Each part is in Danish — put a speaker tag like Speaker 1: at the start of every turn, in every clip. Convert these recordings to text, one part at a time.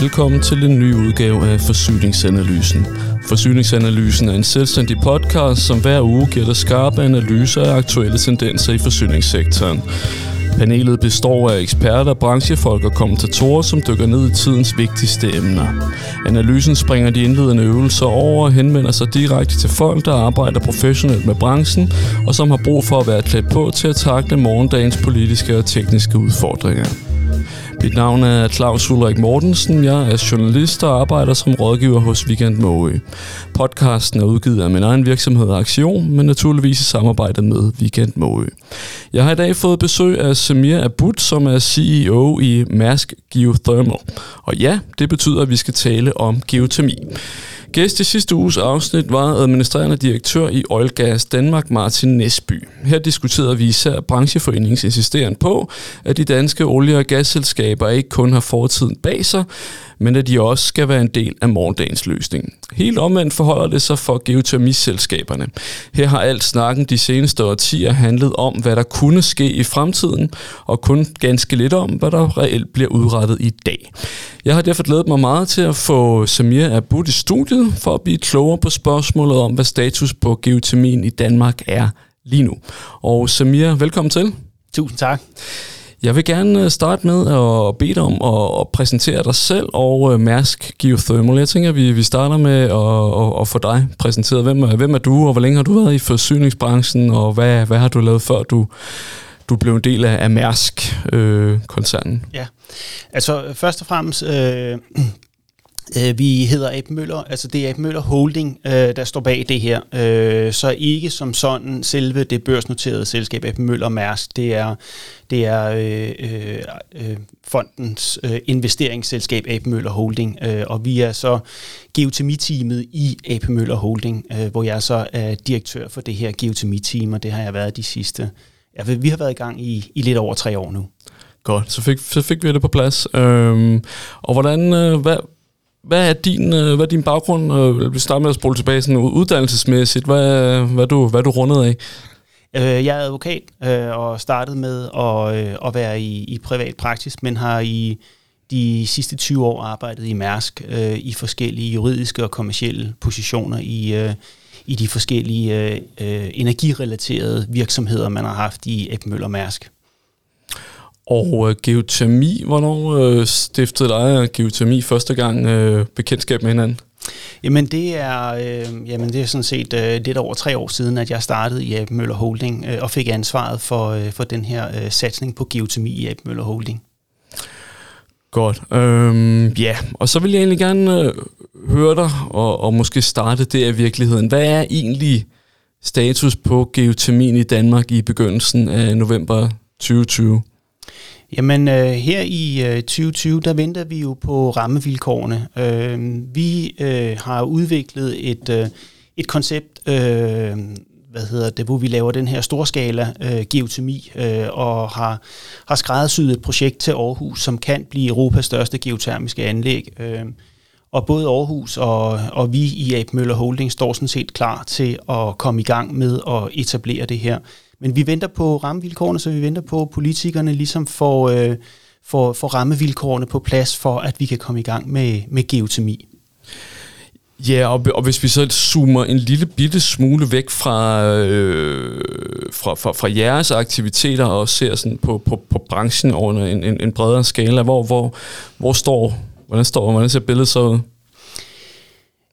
Speaker 1: Velkommen til en ny udgave af Forsyningsanalysen. Forsyningsanalysen er en selvstændig podcast, som hver uge giver dig skarpe analyser af aktuelle tendenser i forsyningssektoren. Panelet består af eksperter, branchefolk og kommentatorer, som dykker ned i tidens vigtigste emner. Analysen springer de indledende øvelser over og henvender sig direkte til folk, der arbejder professionelt med branchen, og som har brug for at være klædt på til at takle morgendagens politiske og tekniske udfordringer. Mit navn er Claus Ulrik Mortensen. Jeg er journalist og arbejder som rådgiver hos Weekend Måø. Podcasten er udgivet af min egen virksomhed Aktion, men naturligvis i samarbejde med Weekend Måø. Jeg har i dag fået besøg af Samir Abud, som er CEO i Mask Geothermal. Og ja, det betyder, at vi skal tale om geotermi. Gæst i sidste uges afsnit var administrerende direktør i Oil Gas Danmark, Martin Nesby. Her diskuterede vi især brancheforeningens insisteren på, at de danske olie- og gasselskaber ikke kun har fortiden bag sig, men at de også skal være en del af morgendagens løsning. Helt omvendt forholder det sig for geotermiselskaberne. Her har alt snakken de seneste årtier handlet om, hvad der kunne ske i fremtiden, og kun ganske lidt om, hvad der reelt bliver udrettet i dag. Jeg har derfor glædet mig meget til at få Samir Abud i studiet, for at blive klogere på spørgsmålet om, hvad status på geotermien i Danmark er lige nu. Og Samir, velkommen til.
Speaker 2: Tusind tak.
Speaker 1: Jeg vil gerne øh, starte med at bede dig om at præsentere dig selv og øh, Mærsk Geothermal. Jeg tænker, at vi, vi starter med at, at få dig præsenteret. Hvem er, hvem er du, og hvor længe har du været i forsyningsbranchen, og hvad, hvad har du lavet før du, du blev en del af, af Mærsk-koncernen?
Speaker 2: Øh, ja, altså først og fremmest... Øh, Øh, vi hedder Abe Møller, altså det er Abe Møller Holding, øh, der står bag det her. Øh, så ikke som sådan selve det børsnoterede selskab Abe Møller Mærsk, det er, det er øh, øh, øh, fondens øh, investeringsselskab Abe Møller Holding, øh, og vi er så geotermiteamet i Abe Møller Holding, øh, hvor jeg så er direktør for det her geotermiteam, og det har jeg været de sidste, ja, vi har været i gang i, i lidt over tre år nu.
Speaker 1: Godt, så fik, så fik vi det på plads. Øhm, og hvordan, øh, hvad, hvad er din, øh, hvad er din baggrund? Øh, vi starter med at spole tilbage sådan uddannelsesmæssigt. Hvad, hvad, er du, hvad er du rundet af?
Speaker 2: Øh, jeg er advokat øh, og startede med at, at være i, i privat praksis, men har i de sidste 20 år arbejdet i Mærsk i forskellige juridiske og kommersielle positioner i, i de forskellige energirelaterede virksomheder, man har haft i Epmøller Mærsk.
Speaker 1: Og øh, geotermi, hvornår øh, stiftede dig og geotermi første gang øh, bekendtskab med hinanden?
Speaker 2: Jamen det er, øh, jamen det er sådan set øh, lidt over tre år siden, at jeg startede i Abe Møller Holding øh, og fik ansvaret for, øh, for den her øh, satsning på geotermi i Abe Møller Holding.
Speaker 1: Godt. Øhm, ja, og så vil jeg egentlig gerne øh, høre dig og, og måske starte det af virkeligheden. Hvad er egentlig status på geotermien i Danmark i begyndelsen af november 2020?
Speaker 2: Jamen øh, her i øh, 2020, der venter vi jo på rammevilkårene. Øh, vi øh, har udviklet et, øh, et koncept, øh, hvad hedder det, hvor vi laver den her storskala øh, geotermi øh, og har, har skræddersyet et projekt til Aarhus, som kan blive Europas største geotermiske anlæg. Øh, og både Aarhus og, og vi i AP Møller Holding står sådan set klar til at komme i gang med at etablere det her. Men vi venter på rammevilkårene, så vi venter på, at politikerne ligesom får, øh, får, får rammevilkårene på plads for, at vi kan komme i gang med, med geotermi.
Speaker 1: Ja, og, og hvis vi så zoomer en lille bitte smule væk fra, øh, fra, fra, fra jeres aktiviteter og ser sådan på, på, på branchen over en, en, en bredere skala, hvor, hvor, hvor står, hvordan står, hvordan ser billedet så ud?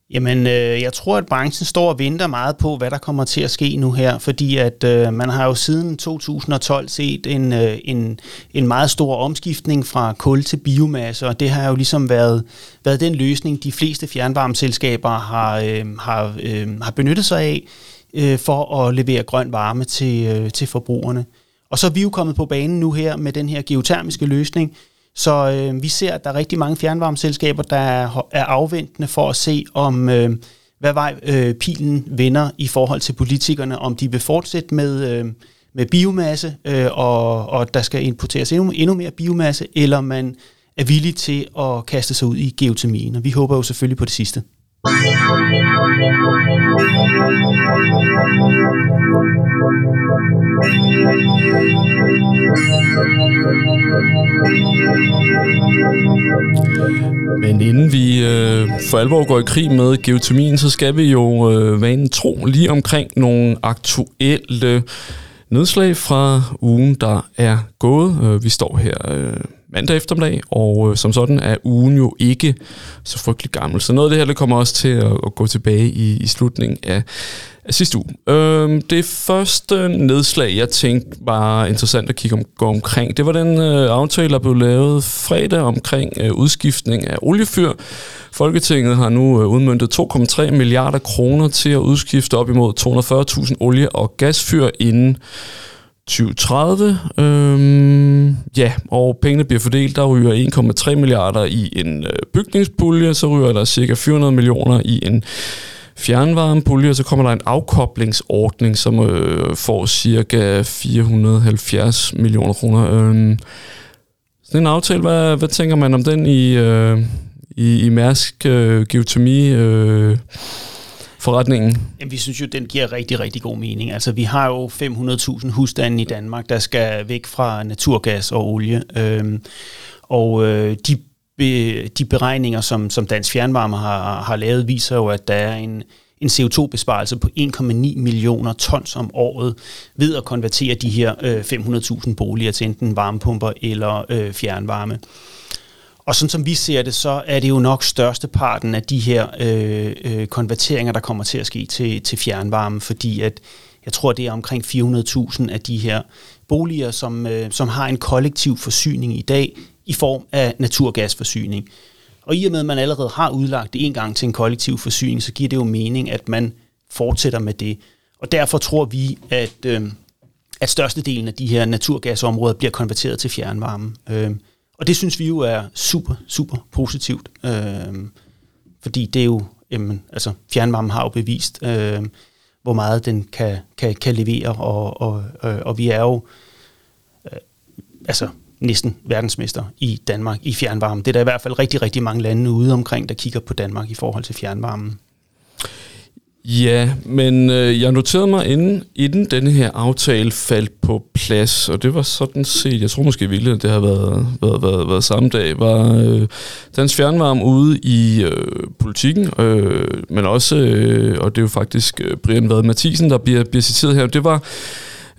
Speaker 2: Jamen, øh, jeg tror, at branchen står og venter meget på, hvad der kommer til at ske nu her, fordi at øh, man har jo siden 2012 set en, øh, en, en meget stor omskiftning fra kul til biomasse, og det har jo ligesom været, været den løsning, de fleste fjernvarmeselskaber har, øh, har, øh, har benyttet sig af øh, for at levere grøn varme til, øh, til forbrugerne. Og så er vi jo kommet på banen nu her med den her geotermiske løsning, så øh, vi ser, at der er rigtig mange fjernvarmeselskaber, der er, er afventende for at se, om øh, hvad vej øh, pilen vender i forhold til politikerne, om de vil fortsætte med, øh, med biomasse, øh, og, og der skal importeres endnu, endnu mere biomasse, eller man er villig til at kaste sig ud i geotermien. Og vi håber jo selvfølgelig på det sidste.
Speaker 1: Men inden vi øh, for alvor går i krig med geotermien, så skal vi jo øh, vanen tro lige omkring nogle aktuelle nedslag fra ugen, der er gået. Øh, vi står her øh, mandag eftermiddag, og øh, som sådan er ugen jo ikke så frygtelig gammel. Så noget af det her det kommer også til at, at gå tilbage i, i slutningen af, af sidste uge. Øh, det første nedslag, jeg tænkte var interessant at kigge om, gå omkring, det var den øh, aftale, der blev lavet fredag omkring øh, udskiftning af oliefyr. Folketinget har nu øh, udmyndtet 2,3 milliarder kroner til at udskifte op imod 240.000 olie- og gasfyr inden 2030. Øhm, ja, og pengene bliver fordelt. Der ryger 1,3 milliarder i en øh, bygningspulje, så ryger der cirka 400 millioner i en fjernvarmepulje, og så kommer der en afkoblingsordning, som øh, får cirka 470 millioner kroner. Øhm, sådan en aftale, hvad, hvad tænker man om den i, øh, i, i Mærsk øh, Geotermi øh, forretningen?
Speaker 2: Jamen, vi synes jo, den giver rigtig, rigtig god mening. Altså, vi har jo 500.000 husstande i Danmark, der skal væk fra naturgas og olie. Øhm, og øh, de, be, de beregninger, som, som Dansk Fjernvarme har, har lavet, viser jo, at der er en, en CO2-besparelse på 1,9 millioner tons om året ved at konvertere de her øh, 500.000 boliger til enten varmepumper eller øh, fjernvarme. Og sådan som vi ser det, så er det jo nok størsteparten af de her øh, øh, konverteringer, der kommer til at ske til, til fjernvarme, fordi at jeg tror, det er omkring 400.000 af de her boliger, som, øh, som har en kollektiv forsyning i dag i form af naturgasforsyning. Og i og med, at man allerede har udlagt det en gang til en kollektiv forsyning, så giver det jo mening, at man fortsætter med det. Og derfor tror vi, at, øh, at størstedelen af de her naturgasområder bliver konverteret til fjernvarme. Øh, og det synes vi jo er super, super positivt, øh, fordi det er jo, jamen, altså fjernvarmen har jo bevist, øh, hvor meget den kan, kan, kan levere, og, og, øh, og vi er jo øh, altså næsten verdensmester i Danmark i fjernvarme. Det er der i hvert fald rigtig, rigtig mange lande ude omkring, der kigger på Danmark i forhold til fjernvarmen.
Speaker 1: Ja, men øh, jeg noterede mig, inden, inden denne her aftale faldt på plads, og det var sådan set, jeg tror måske vildt, at det har været, været, været, været samme dag, var øh, Dansk Fjernvarme ude i øh, politikken, øh, men også, øh, og det er jo faktisk øh, Brian Vad Mathisen, der bliver, bliver citeret her, det var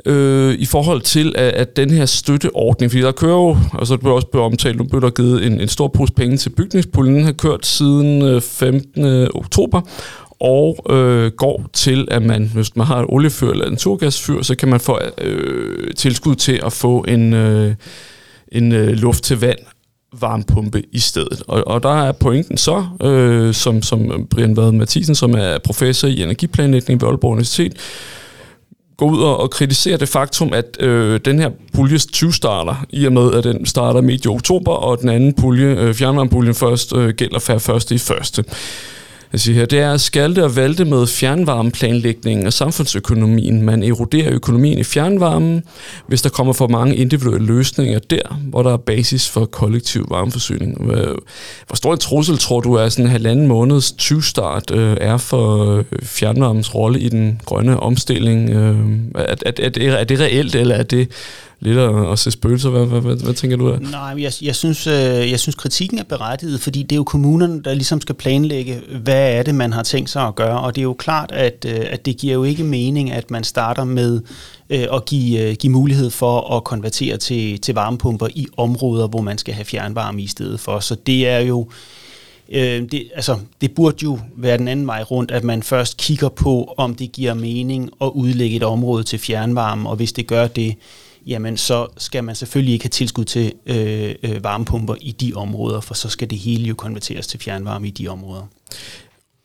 Speaker 1: øh, i forhold til, at, at den her støtteordning, fordi der kører jo, og så blev også blevet omtalt, nu blev der givet en, en stor pose penge til bygningspuljen, den har kørt siden øh, 15. Oktober, og øh, går til, at man, hvis man har et oliefyr eller en turgasfyr, så kan man få øh, tilskud til at få en, øh, en øh, luft til vand varmepumpe i stedet. Og, og der er pointen så, øh, som, som Brian Vad Mathisen, som er professor i energiplanlægning ved Aalborg Universitet, går ud og, og kritiserer det faktum, at øh, den her pulje 20 starter, i og med at den starter medio oktober, og den anden pulje, øh, fjernvarmepuljen først, øh, gælder færre første i første jeg siger her, det er at skalte og valte med fjernvarmeplanlægningen og samfundsøkonomien. Man eroderer økonomien i fjernvarmen, hvis der kommer for mange individuelle løsninger der, hvor der er basis for kollektiv varmeforsyning. Øh, hvor stor en trussel tror du, at sådan en halvanden måneds 20-start øh, er for øh, fjernvarmens rolle i den grønne omstilling? Øh, er, er, er, det, er det reelt, eller er det lidt at, at se spøgelser. Hvad, hvad, hvad, hvad tænker du der?
Speaker 2: Nej, jeg, jeg, synes, øh, jeg synes, kritikken er berettiget, fordi det er jo kommunerne, der ligesom skal planlægge, hvad er det, man har tænkt sig at gøre. Og det er jo klart, at, øh, at det giver jo ikke mening, at man starter med øh, at give, give mulighed for at konvertere til, til varmepumper i områder, hvor man skal have fjernvarme i stedet for. Så det er jo Øh, det, altså, det burde jo være den anden vej rundt, at man først kigger på, om det giver mening at udlægge et område til fjernvarme, og hvis det gør det, jamen så skal man selvfølgelig ikke have tilskud til øh, øh, varmepumper i de områder, for så skal det hele jo konverteres til fjernvarme i de områder.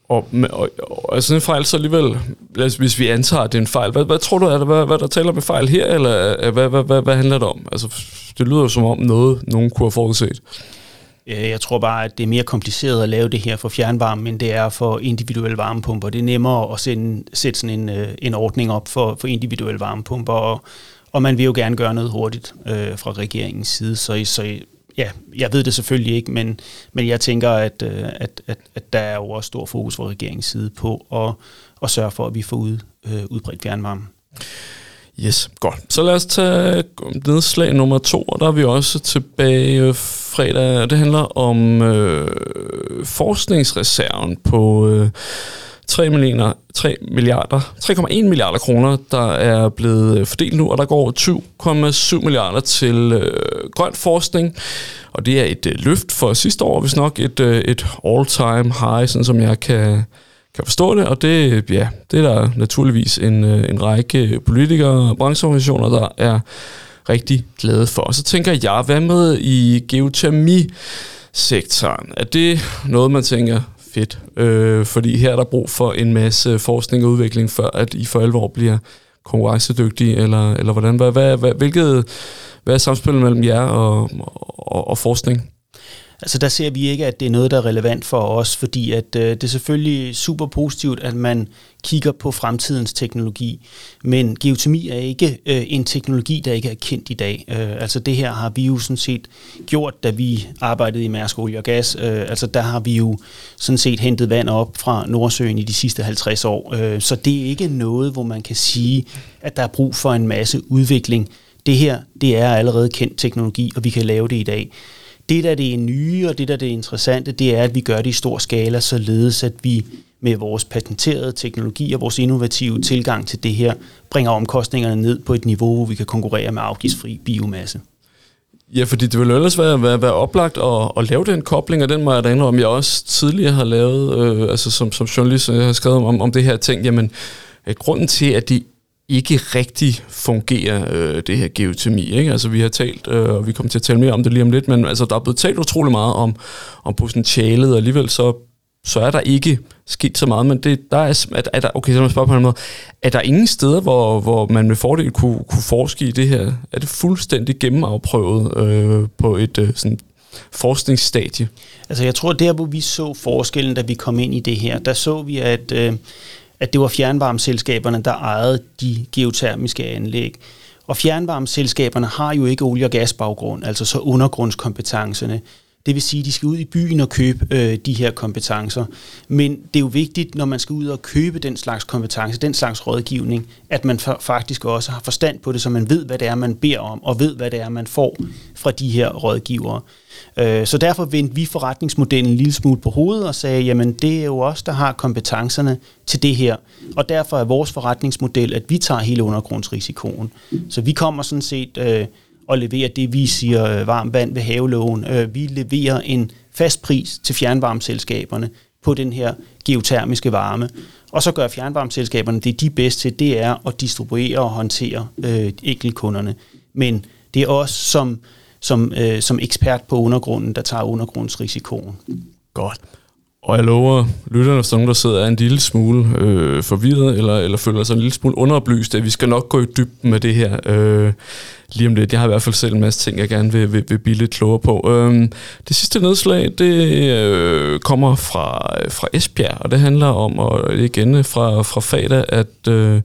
Speaker 1: Og, og, og er sådan en fejl så alligevel, altså, hvis vi antager, at det er en fejl, hvad, hvad tror du, er der, hvad, hvad der taler med fejl her, eller hvad, hvad, hvad, hvad handler det om? Altså, det lyder jo som om noget, nogen kunne have forudset.
Speaker 2: Jeg tror bare, at det er mere kompliceret at lave det her for fjernvarme, end det er for individuelle varmepumper. Det er nemmere at sende, sætte sådan en, øh, en ordning op for, for individuelle varmepumper, og og man vil jo gerne gøre noget hurtigt øh, fra regeringens side, så, så ja, jeg ved det selvfølgelig ikke, men, men jeg tænker, at, øh, at, at, at der er jo også stor fokus fra regeringens side på at, at sørge for, at vi får ud, øh, udbredt fjernvarme.
Speaker 1: Yes, godt. Så lad os tage nedslag nummer to, og der er vi også tilbage fredag. Det handler om øh, forskningsreserven på øh, 3 milliarder, 3 milliarder 3,1 milliarder kroner, der er blevet øh, fordelt nu, og der går 20,7 milliarder til øh, grøn forskning, og det er et øh, løft for sidste år, hvis nok et, øh, et all-time high, sådan som jeg kan, kan forstå det, og det, ja, det er der naturligvis en, øh, en række politikere og brancheorganisationer, der er rigtig glade for. Og så tænker jeg, hvad med i geotermi-sektoren? Er det noget, man tænker, fedt? Øh, fordi her er der brug for en masse forskning og udvikling, før at I for alvor bliver konkurrencedygtige, eller, eller hvordan? Hvad, hvad, hvad, hvilket, hvad er samspillet mellem jer og, og, og forskning?
Speaker 2: Altså der ser vi ikke, at det er noget, der er relevant for os, fordi at øh, det er selvfølgelig super positivt, at man kigger på fremtidens teknologi. Men geotermi er ikke øh, en teknologi, der ikke er kendt i dag. Øh, altså det her har vi jo sådan set gjort, da vi arbejdede i Mærsk Olie og Gas. Øh, altså der har vi jo sådan set hentet vand op fra Nordsøen i de sidste 50 år. Øh, så det er ikke noget, hvor man kan sige, at der er brug for en masse udvikling. Det her, det er allerede kendt teknologi, og vi kan lave det i dag. Det, der det er nye, og det, der det er interessante, det er, at vi gør det i stor skala, således at vi med vores patenterede teknologi og vores innovative tilgang til det her, bringer omkostningerne ned på et niveau, hvor vi kan konkurrere med afgiftsfri biomasse.
Speaker 1: Ja, fordi det vil ellers være, være, være oplagt at, at lave den kobling, og den må jeg da indrømme, jeg også tidligere har lavet, øh, altså som, som journalist, jeg har skrevet om, om det her ting, jamen, øh, grunden til, at de ikke rigtig fungerer, øh, det her geotermi. Ikke? Altså, vi har talt, øh, og vi kommer til at tale mere om det lige om lidt, men altså, der er blevet talt utrolig meget om, om potentialet, og alligevel så, så er der ikke sket så meget, men det, der er, er, er der, okay, så man spørger på en måde, er der ingen steder, hvor, hvor man med fordel kunne, kunne forske i det her? Er det fuldstændig gennemafprøvet øh, på et øh, sådan forskningsstadie?
Speaker 2: Altså jeg tror, der hvor vi så forskellen, da vi kom ind i det her, der så vi, at øh, at det var fjernvarmeselskaberne, der ejede de geotermiske anlæg. Og fjernvarmeselskaberne har jo ikke olie- og gasbaggrund, altså så undergrundskompetencerne. Det vil sige, at de skal ud i byen og købe øh, de her kompetencer. Men det er jo vigtigt, når man skal ud og købe den slags kompetence, den slags rådgivning, at man faktisk også har forstand på det, så man ved, hvad det er, man beder om, og ved, hvad det er, man får fra de her rådgivere. Øh, så derfor vendte vi forretningsmodellen en lille smule på hovedet og sagde, jamen det er jo os, der har kompetencerne til det her. Og derfor er vores forretningsmodel, at vi tager hele undergrundsrisikoen. Så vi kommer sådan set øh, og leverer det, vi siger øh, varmt vand ved havelågen. Øh, vi leverer en fast pris til fjernvarmeselskaberne på den her geotermiske varme. Og så gør fjernvarmeselskaberne det, de er bedst til, det er at distribuere og håndtere øh, enkeltkunderne. Men det er os som som, øh, som ekspert på undergrunden, der tager undergrundsrisikoen.
Speaker 1: Godt. Og jeg lover lytterne, hvis der er nogen, der sidder en lille smule øh, forvirret, eller, eller føler sig en lille smule underoplyst, at vi skal nok gå i dybden med det her øh, lige om lidt. Jeg har i hvert fald selv en masse ting, jeg gerne vil, vil, vil blive lidt klogere på. Øh, det sidste nedslag, det øh, kommer fra, fra Esbjerg, og det handler om, og igen fra, fra fredag, at øh,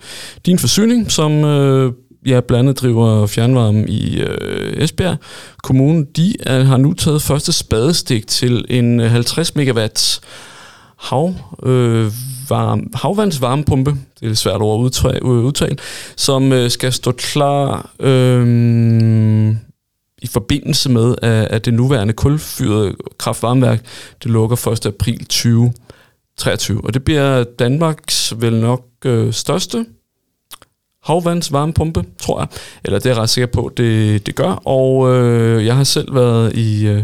Speaker 1: din forsyning, som øh, ja, blandt andet driver fjernvarme i øh, Esbjerg Kommune, de er, har nu taget første spadestik til en øh, 50 megawatt hav, øh, varme, havvandsvarmepumpe, det er svært at udtale, øh, udtale som øh, skal stå klar øh, i forbindelse med, at, at det nuværende kulfyrede kraftvarmeværk, det lukker 1. april 2023. Og det bliver Danmarks vel nok øh, største havvandsvarmepumpe, tror jeg. Eller det er jeg ret sikker på, det, det gør. Og øh, jeg har selv været i, øh,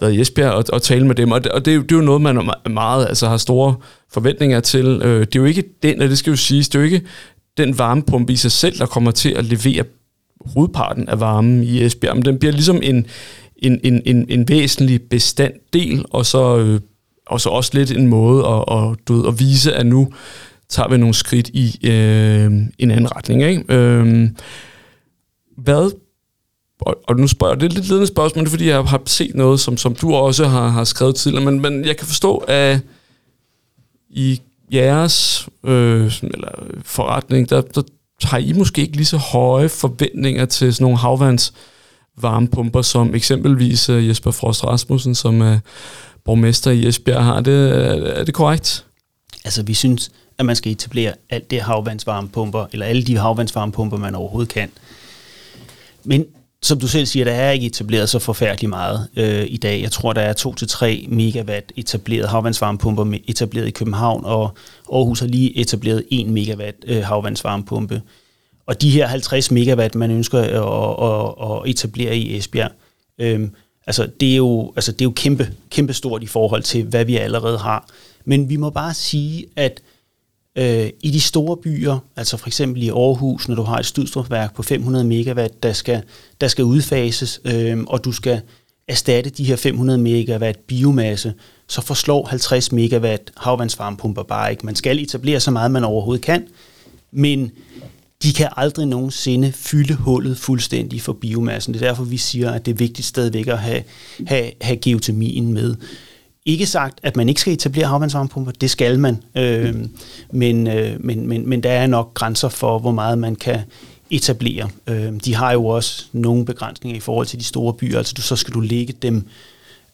Speaker 1: været i Esbjerg og, og tale med dem, og det, og det, er det er jo noget, man meget altså, har store forventninger til. Øh, det er jo ikke den, og det skal jo siges, det er jo ikke den varmepumpe i sig selv, der kommer til at levere hovedparten af varmen i Esbjerg, men den bliver ligesom en, en, en, en, en væsentlig bestanddel, og så, øh, og så også lidt en måde at, at, du ved, at vise, at nu tager vi nogle skridt i øh, en anden retning. Ikke? Øh, hvad og, og nu spørger jeg, det er lidt ledende spørgsmål, det er, fordi jeg har set noget, som, som du også har, har skrevet tidligere, men, men jeg kan forstå, at i jeres øh, eller øh, forretning, der, der har I måske ikke lige så høje forventninger til sådan nogle havvands varmepumper, som eksempelvis øh, Jesper Frost Rasmussen, som er borgmester i Esbjerg, har. Det, øh, er det korrekt?
Speaker 2: Altså, vi synes, at man skal etablere alt det havvandsvarmepumper, eller alle de havvandsvarmepumper, man overhovedet kan. Men som du selv siger, der er ikke etableret så forfærdeligt meget øh, i dag. Jeg tror, der er 2-3 megawatt etableret havvandsvarmepumper etableret i København, og Aarhus har lige etableret 1 megawatt øh, havvandsvarmepumpe. Og de her 50 megawatt, man ønsker øh, at, at, at etablere i Esbjerg, øh, altså, det er jo, altså, det er jo kæmpe, kæmpe stort i forhold til, hvad vi allerede har. Men vi må bare sige, at Øh, I de store byer, altså for eksempel i Aarhus, når du har et studstrupværk på 500 megawatt, der skal, der skal udfases, øh, og du skal erstatte de her 500 megawatt biomasse, så forslår 50 megawatt havvandsvarmepumper bare ikke. Man skal etablere så meget, man overhovedet kan, men de kan aldrig nogensinde fylde hullet fuldstændig for biomassen. Det er derfor, vi siger, at det er vigtigt stadigvæk at have, have, have geotermien med. Ikke sagt, at man ikke skal etablere havvandsvarmepumper, det skal man, øh, men, øh, men, men, men der er nok grænser for, hvor meget man kan etablere. Øh, de har jo også nogle begrænsninger i forhold til de store byer, altså du, så skal du lægge dem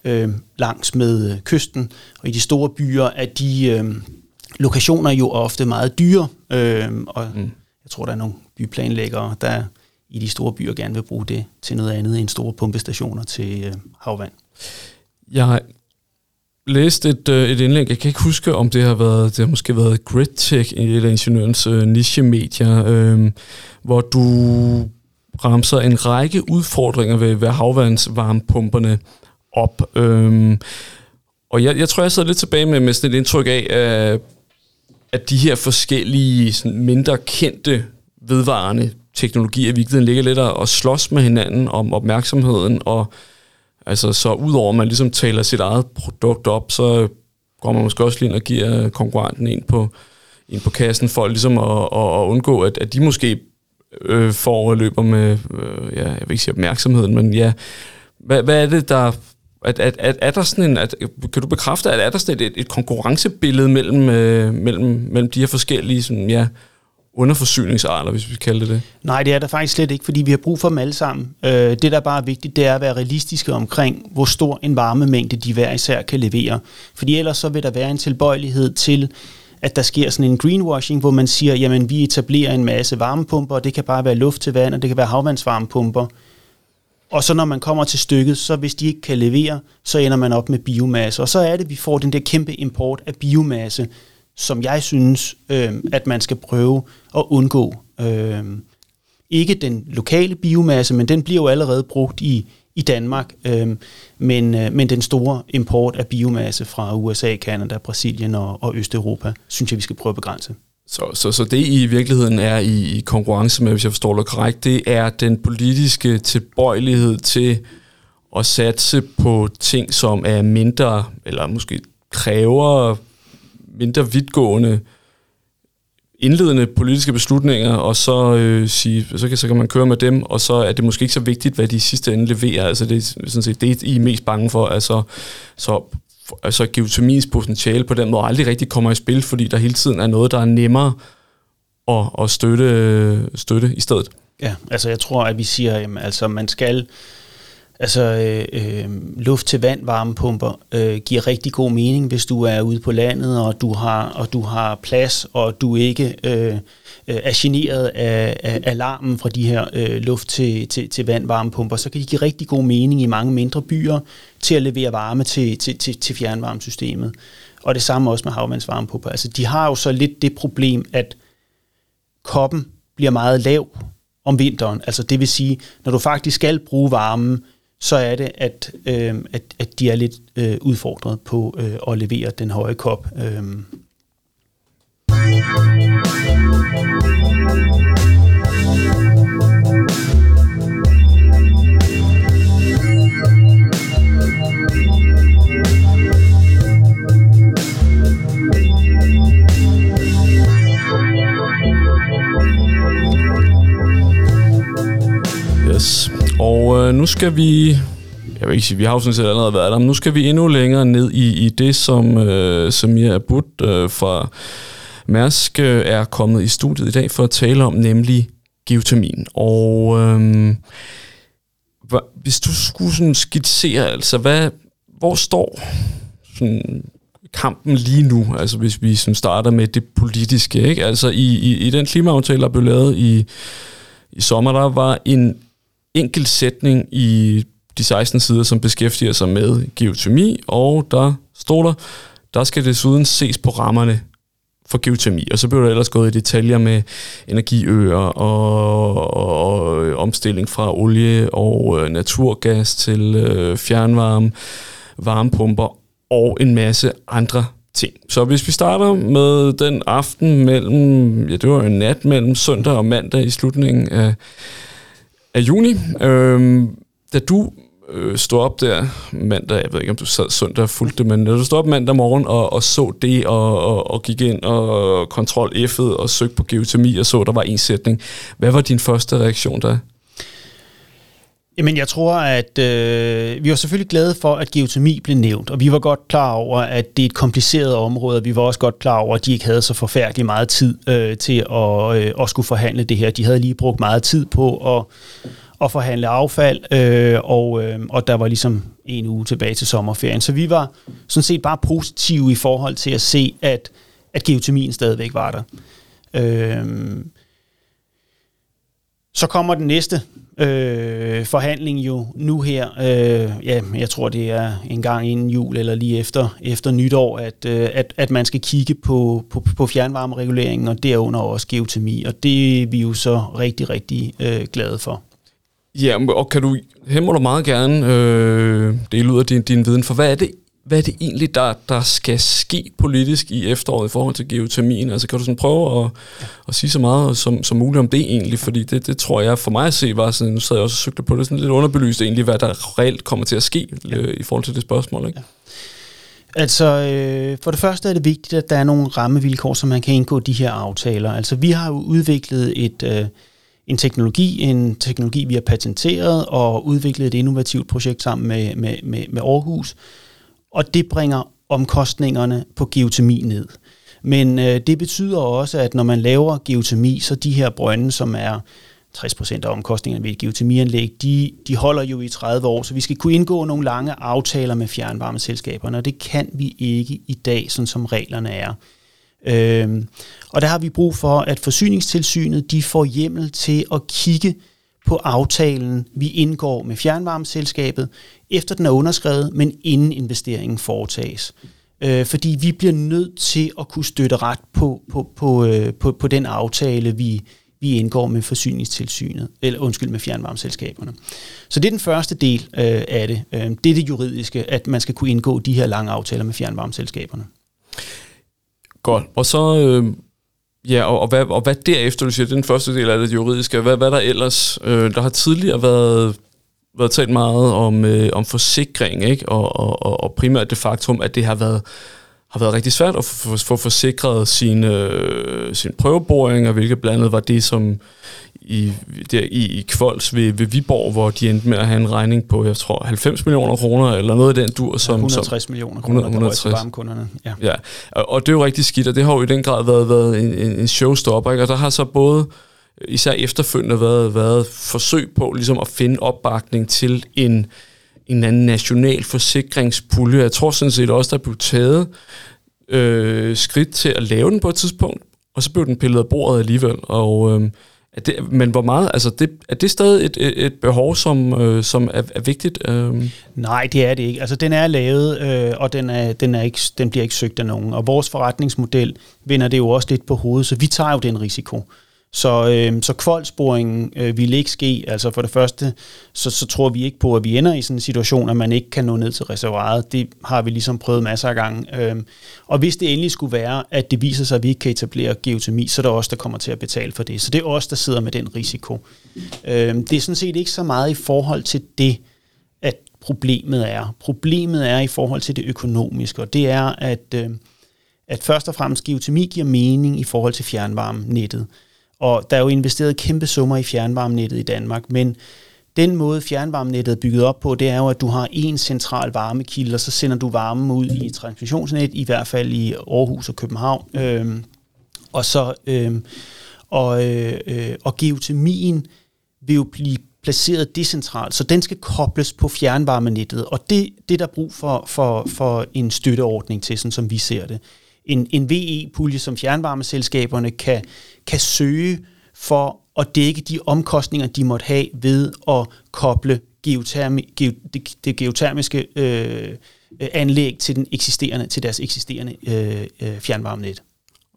Speaker 2: øh, langs med øh, kysten, og i de store byer er de øh, lokationer jo ofte meget dyre, øh, og mm. jeg tror, der er nogle byplanlæggere, der i de store byer gerne vil bruge det til noget andet end store pumpestationer til øh, havvand.
Speaker 1: Jeg læste et, øh, et indlæg, jeg kan ikke huske, om det har været, det har måske været GridTech, et af ingeniørens øh, nichemedier, øh, hvor du ramser en række udfordringer ved, ved havvandsvarmepumperne op. Øh, og jeg, jeg tror, jeg sidder lidt tilbage med, med sådan et indtryk af, at, at de her forskellige sådan mindre kendte vedvarende teknologier i virkeligheden ligger lidt og slås med hinanden om opmærksomheden og Altså, så udover at man ligesom taler sit eget produkt op, så går man måske også lige ind og giver konkurrenten en på, en på kassen for ligesom at, at, at undgå, at, at de måske øh, får løber med, øh, ja, jeg vil ikke sige opmærksomheden, men ja, hvad, hvad er det, der at, at, at, er der sådan en, at, kan du bekræfte, at er der sådan et, et konkurrencebillede mellem, øh, mellem, mellem de her forskellige sådan, ja, underforsyningsarter, hvis vi kalder det det?
Speaker 2: Nej, det er der faktisk slet ikke, fordi vi har brug for dem alle sammen. Øh, det, der bare er vigtigt, det er at være realistiske omkring, hvor stor en varmemængde de hver især kan levere. Fordi ellers så vil der være en tilbøjelighed til, at der sker sådan en greenwashing, hvor man siger, jamen vi etablerer en masse varmepumper, og det kan bare være luft til vand, og det kan være havvandsvarmepumper. Og så når man kommer til stykket, så hvis de ikke kan levere, så ender man op med biomasse. Og så er det, at vi får den der kæmpe import af biomasse, som jeg synes, øh, at man skal prøve at undgå. Øh, ikke den lokale biomasse, men den bliver jo allerede brugt i, i Danmark, øh, men, øh, men den store import af biomasse fra USA, Kanada, Brasilien og, og Østeuropa, synes jeg, vi skal prøve at begrænse.
Speaker 1: Så, så, så det i virkeligheden er i, i konkurrence med, hvis jeg forstår det korrekt, det er den politiske tilbøjelighed til at satse på ting, som er mindre, eller måske kræver mindre vidtgående indledende politiske beslutninger, og så, øh, sige, så, kan, så kan man køre med dem, og så er det måske ikke så vigtigt, hvad de sidste ende leverer. Altså det er sådan set det, I er mest bange for. Altså, så altså geotermiens potentiale på den måde aldrig rigtig kommer i spil, fordi der hele tiden er noget, der er nemmere at, at støtte, øh, støtte i stedet.
Speaker 2: Ja, altså jeg tror, at vi siger, at altså man skal Altså øh, øh, luft til vand varmepumper øh, giver rigtig god mening, hvis du er ude på landet, og du har, og du har plads, og du ikke øh, øh er generet af, af alarmen fra de her øh, luft til, til, til vand varmepumper, så kan de give rigtig god mening i mange mindre byer til at levere varme til, til, til, til fjernvarmesystemet. Og det samme også med havvandsvarmepumper. Altså de har jo så lidt det problem, at koppen bliver meget lav om vinteren. Altså det vil sige, når du faktisk skal bruge varmen, så er det, at, øh, at, at de er lidt øh, udfordret på øh, at levere den høje kop. Øh.
Speaker 1: Skal vi... Jeg vil ikke sige, vi har jo sådan set allerede været der, men nu skal vi endnu længere ned i, i det, som øh, Samir Abud øh, fra Mærsk øh, er kommet i studiet i dag for at tale om, nemlig geotermin. Og øh, hvis du skulle sådan skitsere, altså hvad, hvor står sådan kampen lige nu, altså hvis vi sådan starter med det politiske, ikke? Altså i, i, i den klimaaftale, der blev lavet i, i sommer, der var en enkelt sætning i de 16 sider, som beskæftiger sig med geotermi, og der står der, der skal desuden ses på rammerne for geotermi. Og så blev der ellers gået i detaljer med energiøer og, og, og omstilling fra olie og øh, naturgas til øh, fjernvarme, varmepumper og en masse andre ting. Så hvis vi starter med den aften mellem, ja det var en nat mellem søndag og mandag i slutningen af, af juni, øh, da du øh, stod op der mandag, jeg ved ikke om du sad søndag og fulgte det, men da du stod op mandag morgen og, og så det og, og, og gik ind og kontrol F'et og søgte på geotermi og så, der var en sætning. Hvad var din første reaktion der?
Speaker 2: Jamen, jeg tror, at øh, vi var selvfølgelig glade for, at geotermi blev nævnt, og vi var godt klar over, at det er et kompliceret område, og vi var også godt klar over, at de ikke havde så forfærdelig meget tid øh, til at, øh, at skulle forhandle det her. De havde lige brugt meget tid på at, at forhandle affald, øh, og, øh, og der var ligesom en uge tilbage til sommerferien. Så vi var sådan set bare positive i forhold til at se, at, at geotermien stadigvæk var der. Øh, så kommer den næste øh, forhandling jo nu her. Øh, ja, jeg tror, det er en gang inden jul eller lige efter, efter nytår, at, øh, at, at man skal kigge på, på, på fjernvarmereguleringen, og derunder også geotermi. Og det er vi jo så rigtig, rigtig øh, glade for.
Speaker 1: Ja, og kan du, her må du meget gerne øh, dele ud af din, din viden, for hvad er det hvad er det egentlig, der, der skal ske politisk i efteråret i forhold til geotermien? Altså kan du sådan prøve at, at sige så meget som, som muligt om det egentlig? Fordi det, det tror jeg for mig at se var sådan, nu sad jeg også og søgte på det, sådan lidt underbelyst egentlig, hvad der reelt kommer til at ske ja. øh, i forhold til det spørgsmål. Ikke? Ja.
Speaker 2: Altså, øh, for det første er det vigtigt, at der er nogle rammevilkår, så man kan indgå de her aftaler. Altså, vi har jo udviklet et, øh, en teknologi, en teknologi, vi har patenteret og udviklet et innovativt projekt sammen med, med, med, med Aarhus, og det bringer omkostningerne på geotermi ned. Men øh, det betyder også, at når man laver geotermi, så de her brønde, som er 60% af omkostningerne ved et geotermianlæg, de, de holder jo i 30 år, så vi skal kunne indgå nogle lange aftaler med fjernvarmeselskaberne, og det kan vi ikke i dag, sådan som reglerne er. Øhm, og der har vi brug for, at forsyningstilsynet de får hjemmel til at kigge på aftalen, vi indgår med fjernvarmeselskabet, efter den er underskrevet, men inden investeringen foretages. Øh, fordi vi bliver nødt til at kunne støtte ret på, på, på, øh, på, på den aftale, vi, vi indgår med forsyningstilsynet, eller undskyld, med fjernvarmeselskaberne. Så det er den første del øh, af det. Øh, det er det juridiske, at man skal kunne indgå de her lange aftaler med fjernvarmeselskaberne.
Speaker 1: Godt. Og så øh, Ja, og, og, hvad, og hvad derefter, du siger, det den første del af det juridiske, hvad, hvad der ellers? Øh, der har tidligere været, været talt meget om, øh, om forsikring, ikke? Og, og, og primært det faktum, at det har været har været rigtig svært at få, få forsikret sine, øh, sin prøveboringer, hvilket blandt andet var det, som i, der i, i Kvols ved, ved Viborg, hvor de endte med at have en regning på, jeg tror, 90 millioner kroner, eller noget af den dur.
Speaker 2: Som, ja, 160 som, millioner kroner, 100, 160. der varmekunderne.
Speaker 1: Ja. ja, og, og det er jo rigtig skidt, og det har jo i den grad været, været en, en, en showstopper, ikke? og der har så både især efterfølgende været, været forsøg på ligesom at finde opbakning til en, en anden national forsikringspulje. Jeg tror sådan set også, der blev taget øh, skridt til at lave den på et tidspunkt, og så blev den pillet af bordet alligevel, og... Øh, er det, men hvor meget, altså det, er det stadig et, et, et behov, som, øh, som er, er vigtigt? Øh?
Speaker 2: Nej, det er det ikke. Altså den er lavet, øh, og den, er, den, er ikke, den bliver ikke søgt af nogen. Og vores forretningsmodel vinder det jo også lidt på hovedet, så vi tager jo den risiko. Så, øh, så kvoldsporingen øh, vil ikke ske. Altså for det første, så, så tror vi ikke på, at vi ender i sådan en situation, at man ikke kan nå ned til reservoiret. Det har vi ligesom prøvet masser af gange. Øh, og hvis det endelig skulle være, at det viser sig, at vi ikke kan etablere geotermi, så er det os, der kommer til at betale for det. Så det er os, der sidder med den risiko. Øh, det er sådan set ikke så meget i forhold til det, at problemet er. Problemet er i forhold til det økonomiske, og det er, at, øh, at først og fremmest geotermi giver mening i forhold til fjernvarmenettet. Og der er jo investeret kæmpe summer i fjernvarmenettet i Danmark, men den måde fjernvarmenettet er bygget op på, det er jo, at du har en central varmekilde, og så sender du varmen ud i transmissionsnet, i hvert fald i Aarhus og København. Øhm, og så øhm, og, øh, øh, og geotermien vil jo blive placeret decentralt, så den skal kobles på fjernvarmenettet, og det, det er der brug for, for, for en støtteordning til, sådan som vi ser det. En, en VE-pulje, som fjernvarmeselskaberne kan, kan søge for at dække de omkostninger, de måtte have ved at koble geotermi, ge, det, det geotermiske øh, anlæg til, den eksisterende, til deres eksisterende øh, øh, fjernvarmenet.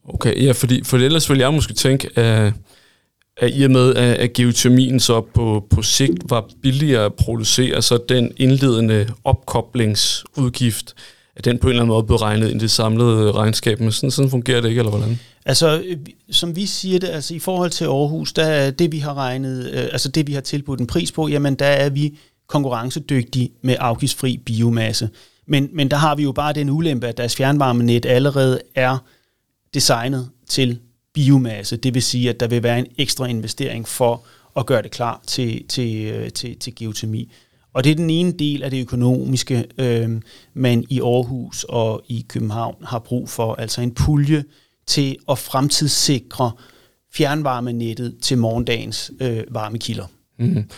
Speaker 1: Okay, ja, fordi for ellers ville jeg måske tænke, at, at i og med, at, at geotermien så på, på sigt var billigere at producere, så den indledende opkoblingsudgift, at den på en eller anden måde blev regnet ind i det samlede øh, regnskab, men sådan, sådan fungerer det ikke, eller hvordan?
Speaker 2: Altså, øh, som vi siger det, altså i forhold til Aarhus, der er det, vi har regnet, øh, altså det, vi har tilbudt en pris på, jamen der er vi konkurrencedygtige med afgiftsfri biomasse. Men, men der har vi jo bare den ulempe, at deres fjernvarmenet allerede er designet til biomasse. Det vil sige, at der vil være en ekstra investering for at gøre det klar til, til, øh, til, til geotermi. Og det er den ene del af det økonomiske, øh, man i Aarhus og i København har brug for, altså en pulje til at fremtidssikre fjernvarmenettet til morgendagens øh, varmekilder.
Speaker 1: Mm.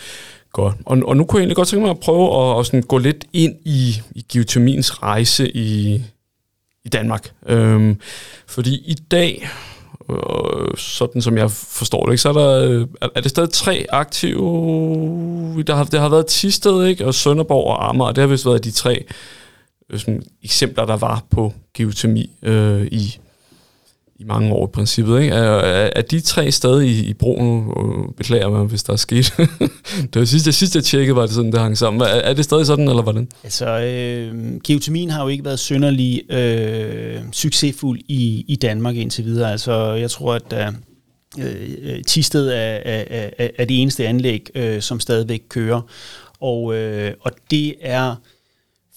Speaker 1: Godt. Og, og nu kunne jeg egentlig godt tænke mig at prøve at, at sådan gå lidt ind i, i geotermiens rejse i, i Danmark. Øhm, fordi i dag, og øh, sådan som jeg forstår det, ikke, så er der øh, er det stadig tre aktive. Der har, det har været Tisted, ikke, og Sønderborg og Amager, det har vist været de tre øh, sådan, eksempler, der var på geotermi øh, i i mange år i princippet. Ikke? Er, er, er de tre stadig i, i brug nu? Beklager mig, hvis der er sket. det var sidste, sidste jeg tjekkede, var det sådan, det hang sammen. Er, er det stadig sådan, eller hvordan?
Speaker 2: Altså, øh, geotermien har jo ikke været synderlig øh, succesfuld i, i Danmark indtil videre. Altså, jeg tror, at der, øh, øh Tisted er, er, er, er det eneste anlæg, øh, som stadigvæk kører. Og, øh, og det er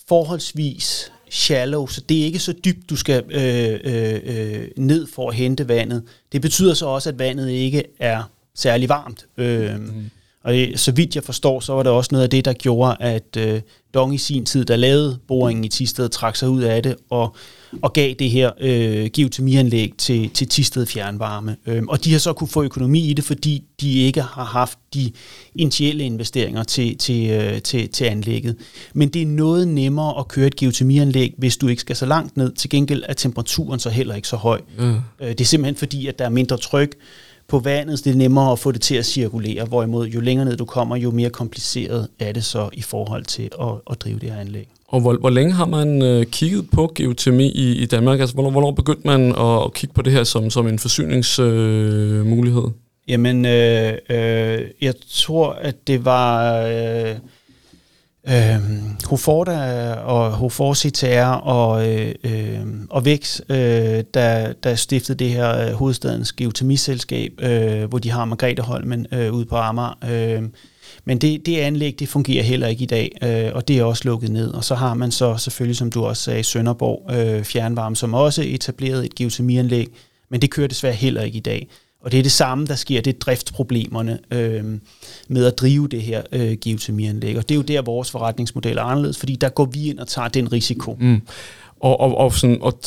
Speaker 2: forholdsvis shallow, så det er ikke så dybt, du skal øh, øh, øh, ned for at hente vandet. Det betyder så også, at vandet ikke er særlig varmt. Øh, mm. Og det, så vidt jeg forstår, så var det også noget af det, der gjorde, at øh, Dong i sin tid, der lavede boringen i Tisted, trak sig ud af det og, og gav det her øh, geotermianlæg til, til Tisted Fjernvarme. Øh, og de har så kunne få økonomi i det, fordi de ikke har haft de initielle investeringer til, til, øh, til, til anlægget. Men det er noget nemmere at køre et geotermianlæg, hvis du ikke skal så langt ned. Til gengæld er temperaturen så heller ikke så høj. Mm. Øh, det er simpelthen fordi, at der er mindre tryk, på vandet, så det er nemmere at få det til at cirkulere, hvorimod jo længere ned du kommer, jo mere kompliceret er det så i forhold til at, at drive det her anlæg.
Speaker 1: Og hvor, hvor længe har man øh, kigget på geotermi i, i Danmark? Altså, hvornår, hvornår begyndte man at, at kigge på det her som, som en forsyningsmulighed? Øh,
Speaker 2: Jamen, øh, øh, jeg tror, at det var... Øh, Øhm, øh, Hoforda og Hofor CTR og, øh, øh, og Vex, øh, der, der stiftede det her øh, hovedstadens geotermiselskab, øh, hvor de har Margrethe Holmen øh, ude på Amager. Øh, men det, det anlæg, det fungerer heller ikke i dag, øh, og det er også lukket ned. Og så har man så selvfølgelig, som du også sagde, Sønderborg øh, Fjernvarme, som også etableret et geotermianlæg, men det kører desværre heller ikke i dag. Og det er det samme, der sker, det er driftsproblemerne øh, med at drive det her øh, geotermianlæg. Og det er jo der, vores forretningsmodel er anderledes, fordi der går vi ind og tager den risiko. Mm.
Speaker 1: Og, og, og, sådan, og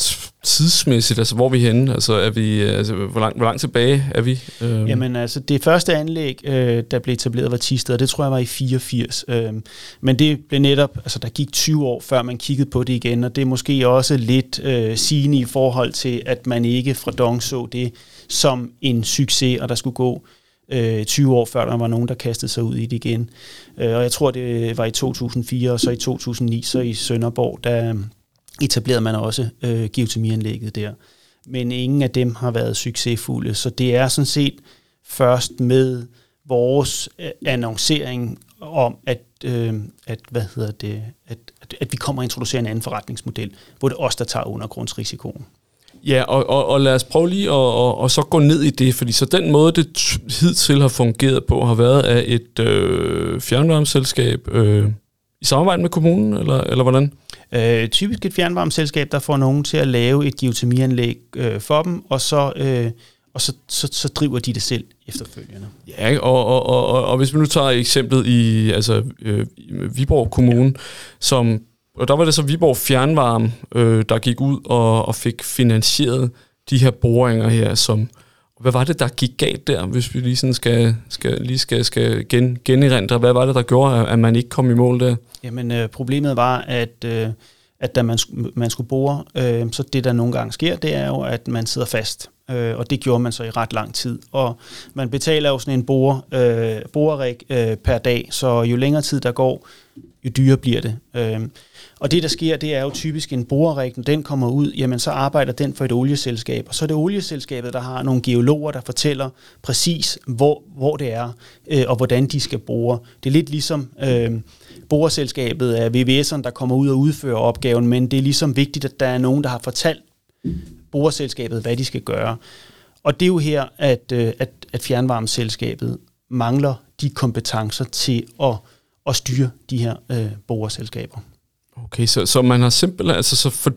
Speaker 1: tidsmæssigt, altså hvor er vi henne? Altså, er vi, øh, altså, hvor, langt, hvor langt tilbage er vi?
Speaker 2: Øhm. Jamen altså, det første anlæg, øh, der blev etableret, var Tisted, og det tror jeg var i 84. Øhm, men det blev netop, altså der gik 20 år, før man kiggede på det igen, og det er måske også lidt øh, sigende i forhold til, at man ikke fra Dong så det som en succes, og der skulle gå øh, 20 år før der var nogen, der kastede sig ud i det igen. Øh, og jeg tror, det var i 2004, og så i 2009, så i Sønderborg, der etablerede man også øh, geotermianlægget der. Men ingen af dem har været succesfulde, så det er sådan set først med vores øh, annoncering om, at, øh, at, hvad hedder det, at, at, at vi kommer at introducere en anden forretningsmodel, hvor det er os, der tager undergrundsrisikoen.
Speaker 1: Ja, og, og, og lad os prøve lige at og, og så gå ned i det, fordi så den måde, det hidtil har fungeret på, har været af et øh, fjernvarmeselskab øh, i samarbejde med kommunen, eller, eller hvordan?
Speaker 2: Øh, typisk et fjernvarmeselskab, der får nogen til at lave et geotermianlæg øh, for dem, og så... Øh, og så, så, så driver de det selv efterfølgende.
Speaker 1: Ja, og, og, og, og, og hvis vi nu tager eksemplet i altså, øh, Viborg Kommune, ja. som og der var det så Viborg Fjernvarme, øh, der gik ud og, og fik finansieret de her boringer her, som hvad var det, der gik galt der, hvis vi lige sådan skal, skal, lige skal, skal gen, generindre? Hvad var det, der gjorde, at man ikke kom i mål der?
Speaker 2: Jamen, øh, problemet var, at, øh, at da man, man skulle bore, øh, så det, der nogle gange sker, det er jo, at man sidder fast. Øh, og det gjorde man så i ret lang tid. Og man betaler jo sådan en bore, øh, øh, per dag, så jo længere tid der går, jo dyrere bliver det. Øh, og det, der sker, det er jo typisk en borerig, når den kommer ud, jamen så arbejder den for et olieselskab. Og så er det olieselskabet, der har nogle geologer, der fortæller præcis, hvor, hvor det er, øh, og hvordan de skal bore. Det er lidt ligesom øh, boreselskabet af VVS'eren, der kommer ud og udfører opgaven, men det er ligesom vigtigt, at der er nogen, der har fortalt boreselskabet, hvad de skal gøre. Og det er jo her, at, øh, at, at fjernvarmeselskabet mangler de kompetencer til at, at styre de her øh, borgerselskaber.
Speaker 1: Okay, så, så man har simpelthen, altså så, for,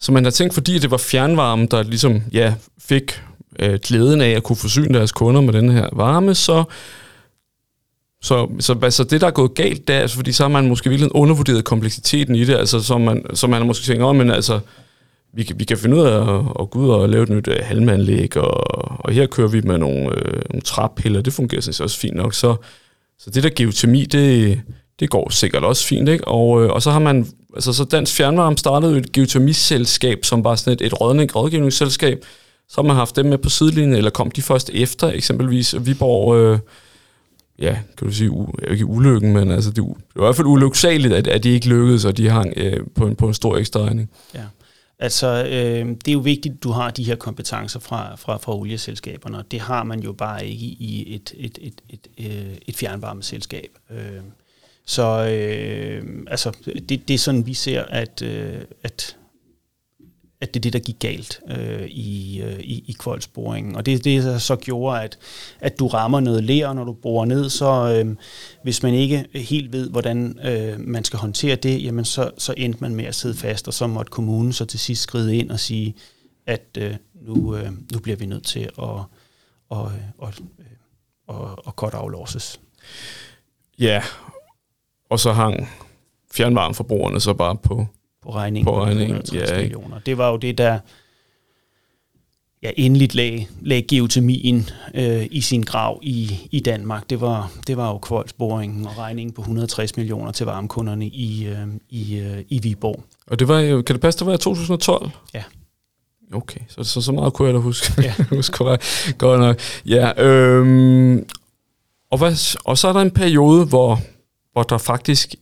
Speaker 1: så man har tænkt, fordi det var fjernvarme, der ligesom, ja, fik øh, glæden af at kunne forsyne deres kunder med den her varme, så så, så altså det, der er gået galt, der, altså, fordi så har man måske virkelig undervurderet kompleksiteten i det, altså så man, så man har måske tænkt, oh, men altså, vi kan, vi kan finde ud af at, at gå ud og lave et nyt øh, halmanlæg, og, og her kører vi med nogle, øh, nogle trappiller, det fungerer sådan også fint nok. Så, så det der geotermi, det, det går sikkert også fint, ikke? Og, øh, og så har man, altså så Dansk Fjernvarme startede et geotermiselskab, som var sådan et, et rådning, rådgivningsselskab. Så har man haft dem med på sidelinjen, eller kom de først efter, eksempelvis Viborg, øh, ja, kan du sige, u, ikke ulykken, men altså, det, det var i hvert fald ulyksaligt, at, at de ikke lykkedes, og de hang øh, på, en, på en stor ekstra regning.
Speaker 2: Ja. Altså, øh, det er jo vigtigt, at du har de her kompetencer fra, fra, fra olieselskaberne, og det har man jo bare ikke i et, et, et, et, et, et fjernvarmeselskab. Øh, så øh, altså, det, det er sådan, vi ser, at, øh, at, at det er det, der gik galt øh, i, øh, i, i kvoldsboringen. Og det er det, der så gjorde, at, at du rammer noget ler, når du borer ned, så øh, hvis man ikke helt ved, hvordan øh, man skal håndtere det, jamen så, så endte man med at sidde fast, og så måtte kommunen så til sidst skride ind og sige, at øh, nu, øh, nu bliver vi nødt til at, og, og, øh, og, og, og cut aflåses.
Speaker 1: Ja, og så hang fjernvarmeforbrugerne så bare på,
Speaker 2: på regningen.
Speaker 1: På regningen,
Speaker 2: ja. Millioner. Det var jo det, der ja, endeligt lag, lag geotermien øh, i sin grav i, i Danmark. Det var, det var jo kvoldsboringen og regningen på 160 millioner til varmekunderne i, øh, i, øh, i Viborg.
Speaker 1: Og det var jo, kan det passe, det var i 2012?
Speaker 2: Ja.
Speaker 1: Okay, så, så, så meget kunne jeg da huske. Ja. huske korrekt. Godt nok. Ja, øhm, og, hvad, og så er der en periode, hvor hvor der faktisk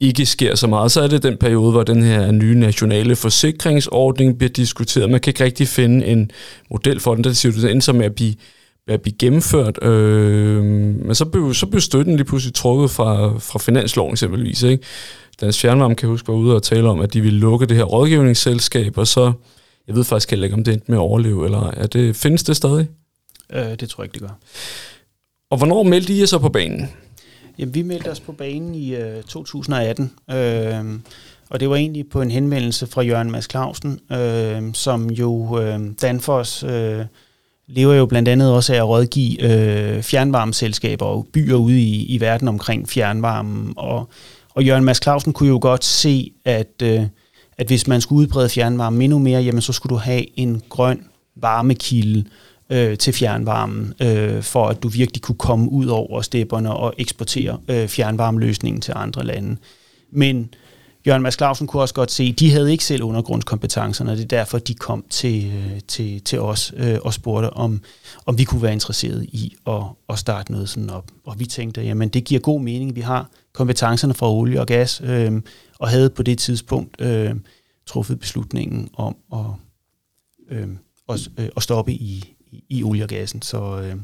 Speaker 1: ikke sker så meget, så er det den periode, hvor den her nye nationale forsikringsordning bliver diskuteret. Man kan ikke rigtig finde en model for den, der siger, det ender med at blive, at blive gennemført. Øh, men så blev, så blev støtten lige pludselig trukket fra, fra finansloven eksempelvis. Ikke? Dansk Fjernvarme kan huske var ude og tale om, at de ville lukke det her rådgivningsselskab, og så, jeg ved faktisk heller ikke, om det endte med at overleve, eller er det, findes det stadig?
Speaker 2: Øh, det tror jeg ikke, det gør.
Speaker 1: Og hvornår meldte I jer så på banen?
Speaker 2: Jamen, vi meldte os på banen i øh, 2018, øh, og det var egentlig på en henvendelse fra Jørgen Mads Clausen, øh, som jo øh, Danfoss øh, lever jo blandt andet også af at rådgive øh, fjernvarmeselskaber og byer ude i, i verden omkring fjernvarmen. Og, og Jørgen Mads Clausen kunne jo godt se, at, øh, at hvis man skulle udbrede fjernvarme endnu mere, jamen så skulle du have en grøn varmekilde, øh, Øh, til fjernvarmen, øh, for at du virkelig kunne komme ud over stepperne og eksportere øh, fjernvarmeløsningen til andre lande. Men Jørgen Mads Clausen kunne også godt se, at de havde ikke selv undergrundskompetencerne, og det er derfor, de kom til, øh, til, til os øh, og spurgte, om, om vi kunne være interesserede i at, at starte noget sådan op. Og vi tænkte, jamen det giver god mening, vi har kompetencerne fra olie og gas, øh, og havde på det tidspunkt øh, truffet beslutningen om at, øh, at, øh, at stoppe i, i olie og gassen. Så, øh,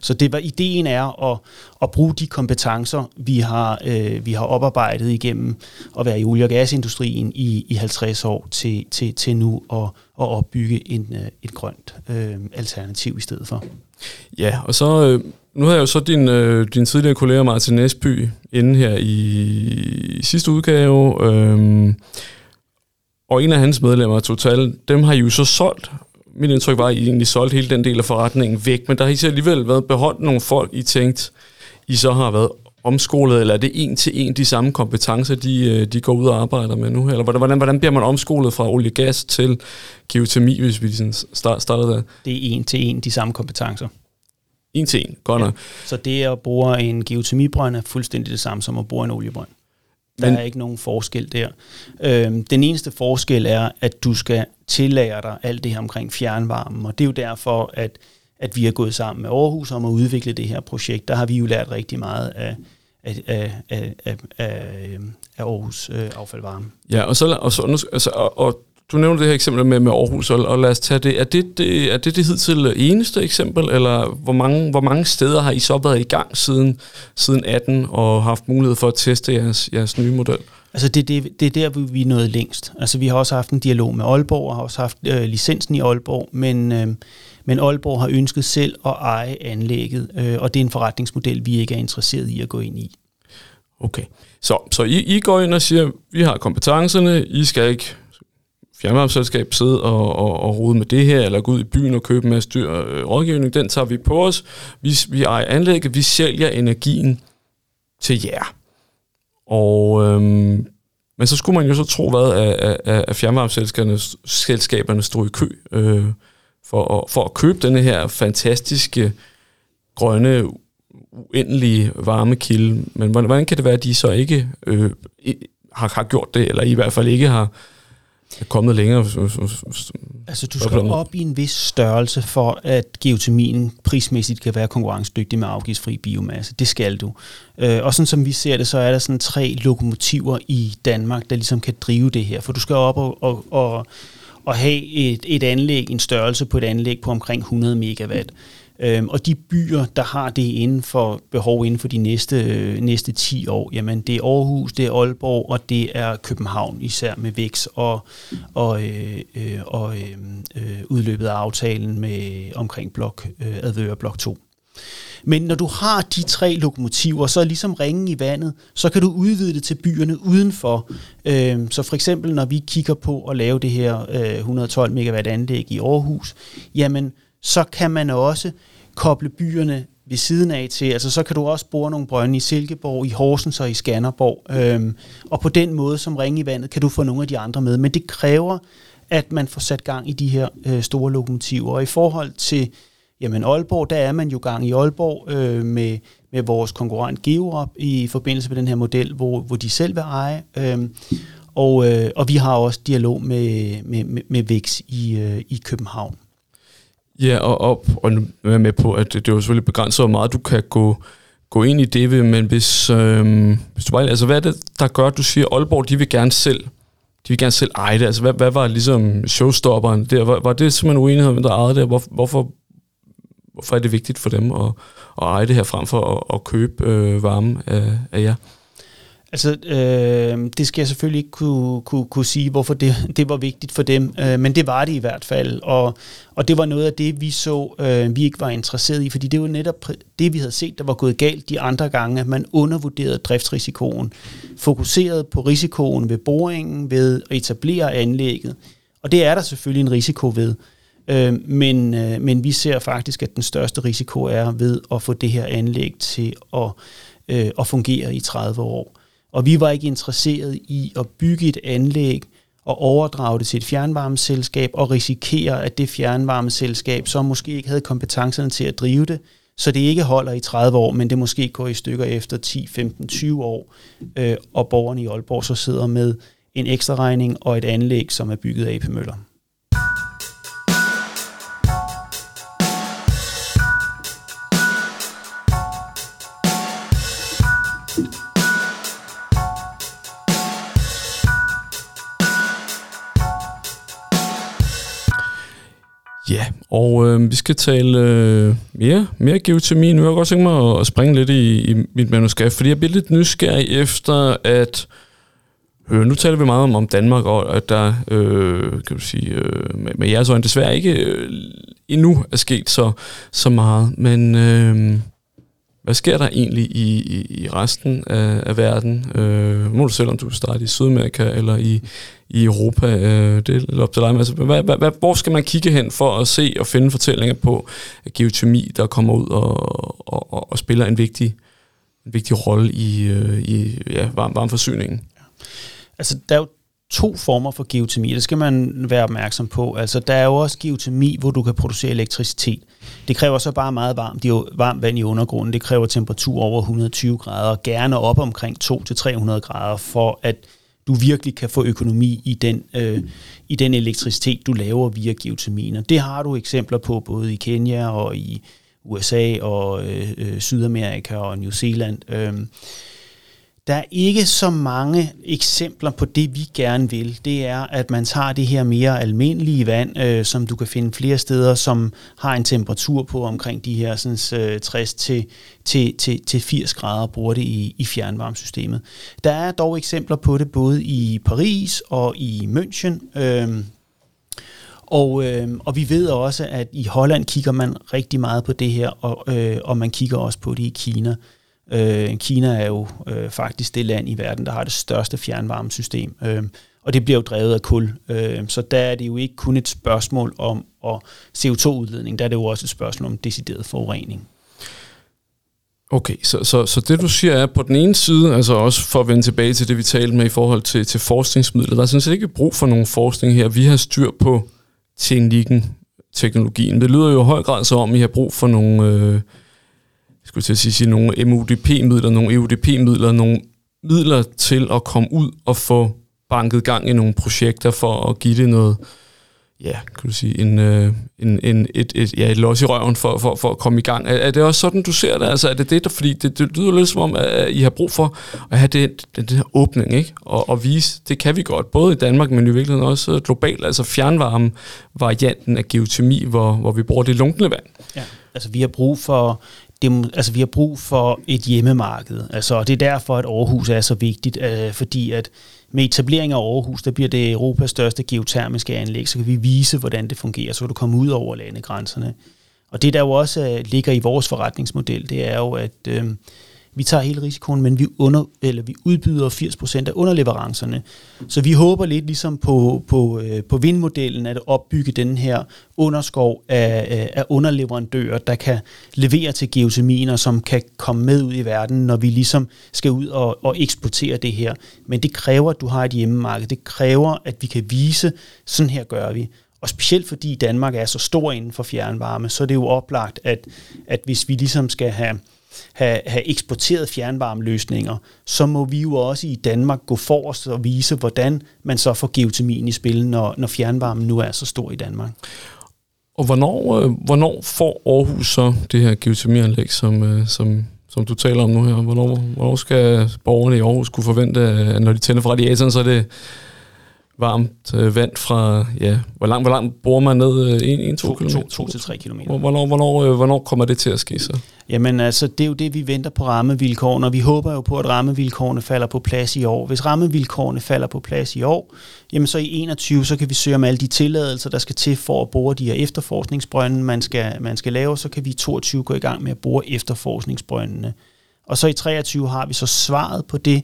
Speaker 2: så det var ideen er at, at bruge de kompetencer, vi har, øh, vi har oparbejdet igennem at være i olie- og gasindustrien i, i 50 år, til, til, til nu at, at opbygge en, øh, et grønt øh, alternativ i stedet for.
Speaker 1: Ja, og så... Øh nu har jeg jo så din, øh, din tidligere kollega Martin Næsby inde her i, i sidste udgave, øh, og en af hans medlemmer, Total, dem har I jo så solgt mit indtryk var, at I egentlig solgte hele den del af forretningen væk, men der har I så alligevel været beholdt nogle folk, I tænkt, I så har været omskolet, eller er det en til en de samme kompetencer, de, øh, de går ud og arbejder med nu? Eller hvordan, hvordan bliver man omskolet fra olie gas til geotermi, hvis vi sådan start, starter der?
Speaker 2: Det er en til en de samme kompetencer.
Speaker 1: En til en, godt ja.
Speaker 2: Så det at bruge en geotermibrønd er fuldstændig det samme som at bruge en oliebrønd. Der Men, er ikke nogen forskel der. Øhm, den eneste forskel er, at du skal tillære dig alt det her omkring fjernvarmen, og det er jo derfor, at, at vi er gået sammen med Aarhus om at udvikle det her projekt. Der har vi jo lært rigtig meget af, af, af, af, af, af Aarhus øh, affaldvarme.
Speaker 1: Ja, og, så, og, så, altså, og, og du nævnte det her eksempel med, med Aarhus, og, og lad os tage det. Er det det, er det, det hidtil eneste eksempel, eller hvor mange, hvor mange steder har I så været i gang siden, siden 18 og haft mulighed for at teste jeres, jeres nye model?
Speaker 2: Altså det, det, det er der, hvor vi er nået længst. Altså vi har også haft en dialog med Aalborg, og har også haft øh, licensen i Aalborg, men, øh, men Aalborg har ønsket selv at eje anlægget, øh, og det er en forretningsmodel, vi ikke er interesseret i at gå ind i.
Speaker 1: Okay, så, så I, I går ind og siger, vi har kompetencerne, I skal ikke fjernvarmeselskab sidde og, og, og rode med det her, eller gå ud i byen og købe en masse dyr øh, rådgivning, den tager vi på os. Vi, vi ejer anlægget, vi sælger energien til jer. Og, øhm, men så skulle man jo så tro, hvad af, af, af fjernvarmeselskaberne stod i kø øh, for, at, for at købe denne her fantastiske, grønne, uendelige varmekilde. Men hvordan kan det være, at de så ikke øh, har, har gjort det, eller i hvert fald ikke har, er kommet længere.
Speaker 2: Altså du skal op i en vis størrelse for, at geotermien prismæssigt kan være konkurrencedygtig med afgiftsfri biomasse. Det skal du. Øh, og sådan som vi ser det, så er der sådan tre lokomotiver i Danmark, der ligesom kan drive det her. For du skal op og, og, og, og have et, et anlæg, en størrelse på et anlæg på omkring 100 megawatt. Øhm, og de byer, der har det inden for behov inden for de næste, øh, næste 10 år, jamen det er Aarhus, det er Aalborg, og det er København, især med Vækst og, og, øh, øh, og øh, øh, udløbet af aftalen med omkring blok, øh, Advør Blok 2. Men når du har de tre lokomotiver, så er ligesom ringen i vandet, så kan du udvide det til byerne udenfor. Øhm, så for eksempel, når vi kigger på at lave det her øh, 112 megawatt anlæg i Aarhus, jamen så kan man også koble byerne ved siden af til, altså så kan du også bore nogle brønde i Silkeborg, i Horsens og i Skanderborg, øhm, og på den måde som ringe i vandet kan du få nogle af de andre med, men det kræver, at man får sat gang i de her øh, store lokomotiver, og i forhold til jamen Aalborg, der er man jo gang i Aalborg øh, med, med vores konkurrent Georop i forbindelse med den her model, hvor, hvor de selv vil eje, øh, og, øh, og vi har også dialog med, med, med, med VIX i, øh, i København.
Speaker 1: Ja, og, og, og nu er jeg med på, at det, er jo selvfølgelig begrænset, hvor meget du kan gå, gå ind i det, men hvis, øh, hvis du bare, altså hvad er det, der gør, at du siger, Aalborg, de vil gerne selv, de vil gerne selv eje det, altså hvad, hvad var ligesom showstopperen der, var, var det simpelthen uenighed med der ejede det, hvor, hvorfor, hvorfor er det vigtigt for dem at, at eje det her frem for at, at købe øh, varme af, af jer?
Speaker 2: Altså, øh, det skal jeg selvfølgelig ikke kunne, kunne, kunne sige, hvorfor det, det var vigtigt for dem, øh, men det var det i hvert fald, og, og det var noget af det, vi så, øh, vi ikke var interesseret i, fordi det var netop det, vi havde set, der var gået galt de andre gange, at man undervurderede driftsrisikoen, fokuserede på risikoen ved boringen, ved at etablere anlægget, og det er der selvfølgelig en risiko ved, øh, men, øh, men vi ser faktisk, at den største risiko er ved at få det her anlæg til at, øh, at fungere i 30 år. Og vi var ikke interesseret i at bygge et anlæg og overdrage det til et fjernvarmeselskab og risikere, at det fjernvarmeselskab så måske ikke havde kompetencerne til at drive det, så det ikke holder i 30 år, men det måske går i stykker efter 10, 15, 20 år, øh, og borgerne i Aalborg så sidder med en ekstra regning og et anlæg, som er bygget af AP Møller.
Speaker 1: Ja, Og øh, vi skal tale øh, mere, mere geotermi. Nu har jeg godt tænkt mig at, at springe lidt i, i mit manuskript, fordi jeg bliver lidt nysgerrig efter, at øh, nu taler vi meget om, om Danmark, og at der, øh, kan du sige, øh, med, med jeres øjne desværre ikke øh, endnu er sket så, så meget. Men øh, hvad sker der egentlig i, i, i resten af, af verden? Øh, må du selv, om du starter i Sydamerika eller i, i Europa. Øh, det er op til dig. Men altså, hvad, hvad, hvad, hvor skal man kigge hen for at se og finde fortællinger på geotermi, der kommer ud og, og, og, og spiller en vigtig en vigtig rolle i, øh, i ja, varm, varmforsyningen.
Speaker 2: Altså, der er jo to former for geotermi, det skal man være opmærksom på. Altså, der er jo også geotermi, hvor du kan producere elektricitet. Det kræver så bare meget varmt, det er jo varmt vand i undergrunden. Det kræver temperatur over 120 grader, gerne op omkring 200-300 grader, for at du virkelig kan få økonomi i den, øh, i den elektricitet, du laver via geotermien. Og det har du eksempler på både i Kenya og i USA og øh, øh Sydamerika og New Zealand. Øh, der er ikke så mange eksempler på det, vi gerne vil. Det er, at man tager det her mere almindelige vand, øh, som du kan finde flere steder, som har en temperatur på omkring de her sådan, øh, 60 til, til, til, til 80 grader, og bruger det i, i fjernvarmesystemet. Der er dog eksempler på det både i Paris og i München. Øh, og, øh, og vi ved også, at i Holland kigger man rigtig meget på det her, og, øh, og man kigger også på det i Kina. Øh, Kina er jo øh, faktisk det land i verden, der har det største fjernvarmesystem, øh, og det bliver jo drevet af kul. Øh, så der er det jo ikke kun et spørgsmål om og CO2-udledning, der er det jo også et spørgsmål om decideret forurening.
Speaker 1: Okay, så, så, så det du siger er på den ene side, altså også for at vende tilbage til det, vi talte med i forhold til, til forskningsmidler, der er sådan set ikke brug for nogen forskning her. Vi har styr på teknikken, teknologien. Det lyder jo i høj grad så om, at I har brug for nogle, øh, skulle til at sige, nogle MUDP-midler, nogle EUDP-midler, nogle midler til at komme ud og få banket gang i nogle projekter for at give det noget, ja, kan du sige, en, øh, en, en, et, et, ja, et los i røven for, for, for at komme i gang. Er, er det også sådan, du ser det? Altså, er det det, der, fordi det, det lyder lidt som om, at I har brug for at have det, den, den her åbning, ikke? Og, og vise, det kan vi godt, både i Danmark, men i virkeligheden også globalt. Altså fjernvarme varianten af geotermi, hvor, hvor vi bruger det lunkne vand.
Speaker 2: Ja, altså vi har brug for det, altså, vi har brug for et hjemmemarked. Altså, og det er derfor, at Aarhus er så vigtigt, øh, fordi at med etablering af Aarhus, der bliver det Europas største geotermiske anlæg, så kan vi vise, hvordan det fungerer, så kan du komme ud over landegrænserne. Og det, der jo også øh, ligger i vores forretningsmodel, det er jo, at øh, vi tager hele risikoen, men vi, under, eller vi udbyder 80% af underleverancerne. Så vi håber lidt ligesom på, på, øh, på vindmodellen at opbygge den her underskov af, øh, af underleverandører, der kan levere til geoterminer, som kan komme med ud i verden, når vi ligesom skal ud og, og eksportere det her. Men det kræver, at du har et hjemmemarked. Det kræver, at vi kan vise, sådan her gør vi. Og specielt fordi Danmark er så stor inden for fjernvarme, så er det jo oplagt, at, at hvis vi ligesom skal have have, have eksporteret fjernvarmeløsninger, så må vi jo også i Danmark gå forrest og vise, hvordan man så får geotermien i spil, når, når fjernvarmen nu er så stor i Danmark.
Speaker 1: Og hvornår, øh, hvornår får Aarhus så det her geotermianlæg, som, øh, som, som du taler om nu her? Hvornår, hvornår skal borgerne i Aarhus kunne forvente, at når de tænder for radiatoren, så er det varmt øh, vand fra, ja, hvor langt, hvor langt bor man ned? 1-2
Speaker 2: km? 2-3 km.
Speaker 1: Hvornår, hvornår, øh, hvornår kommer det til at ske så?
Speaker 2: Jamen altså, det er jo det, vi venter på rammevilkårene, og vi håber jo på, at rammevilkårene falder på plads i år. Hvis rammevilkårene falder på plads i år, jamen så i 21, så kan vi søge om alle de tilladelser, der skal til for at bore de her efterforskningsbrønde, man skal, man skal lave, så kan vi i 22 gå i gang med at bore efterforskningsbrøndene. Og så i 23 har vi så svaret på det,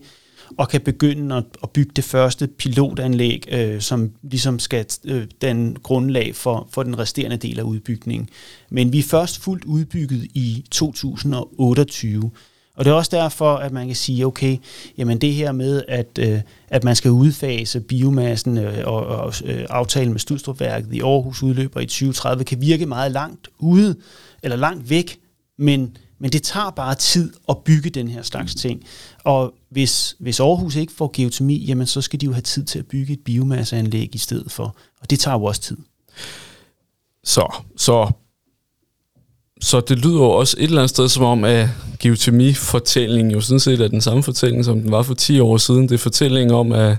Speaker 2: og kan begynde at, at bygge det første pilotanlæg, øh, som ligesom skal øh, den grundlag for, for den resterende del af udbygningen. Men vi er først fuldt udbygget i 2028. Og det er også derfor, at man kan sige, okay, jamen det her med, at, øh, at man skal udfase biomassen øh, og, og øh, aftale med Studstrupværket i Aarhus udløber i 2030, kan virke meget langt ude, eller langt væk, men men det tager bare tid at bygge den her slags ting. Og hvis, hvis Aarhus ikke får geotermi, jamen så skal de jo have tid til at bygge et biomasseanlæg i stedet for. Og det tager jo også tid.
Speaker 1: Så, så, så det lyder jo også et eller andet sted som om, at geotermi-fortællingen jo sådan set er den samme fortælling, som den var for 10 år siden. Det er fortællingen om, at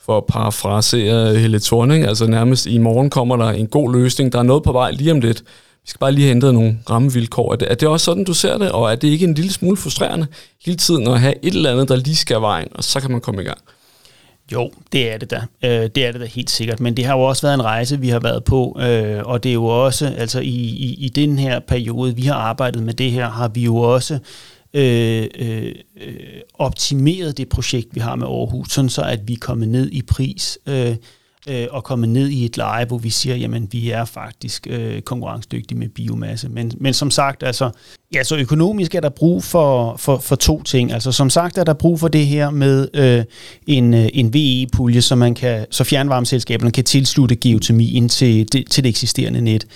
Speaker 1: for at parafrasere Helle Thorning, altså nærmest i morgen kommer der en god løsning. Der er noget på vej lige om lidt. Vi skal bare lige have ændret nogle rammevilkår. Er det, er det også sådan, du ser det? Og er det ikke en lille smule frustrerende hele tiden at have et eller andet, der lige skal vejen, og så kan man komme i gang?
Speaker 2: Jo, det er det da. Øh, det er det da helt sikkert. Men det har jo også været en rejse, vi har været på, øh, og det er jo også, altså i, i, i den her periode, vi har arbejdet med det her, har vi jo også øh, øh, øh optimeret det projekt, vi har med Aarhus, sådan så at vi er kommet ned i pris. Øh, øh, og kommet ned i et leje, hvor vi siger, jamen vi er faktisk øh, konkurrencedygtige med biomasse. Men, men som sagt, altså, ja, så økonomisk er der brug for, for, for to ting. Altså som sagt er der brug for det her med øh, en, øh, en VE-pulje, så, man kan, så fjernvarmeselskaberne kan tilslutte geotermien til, til, til det eksisterende net.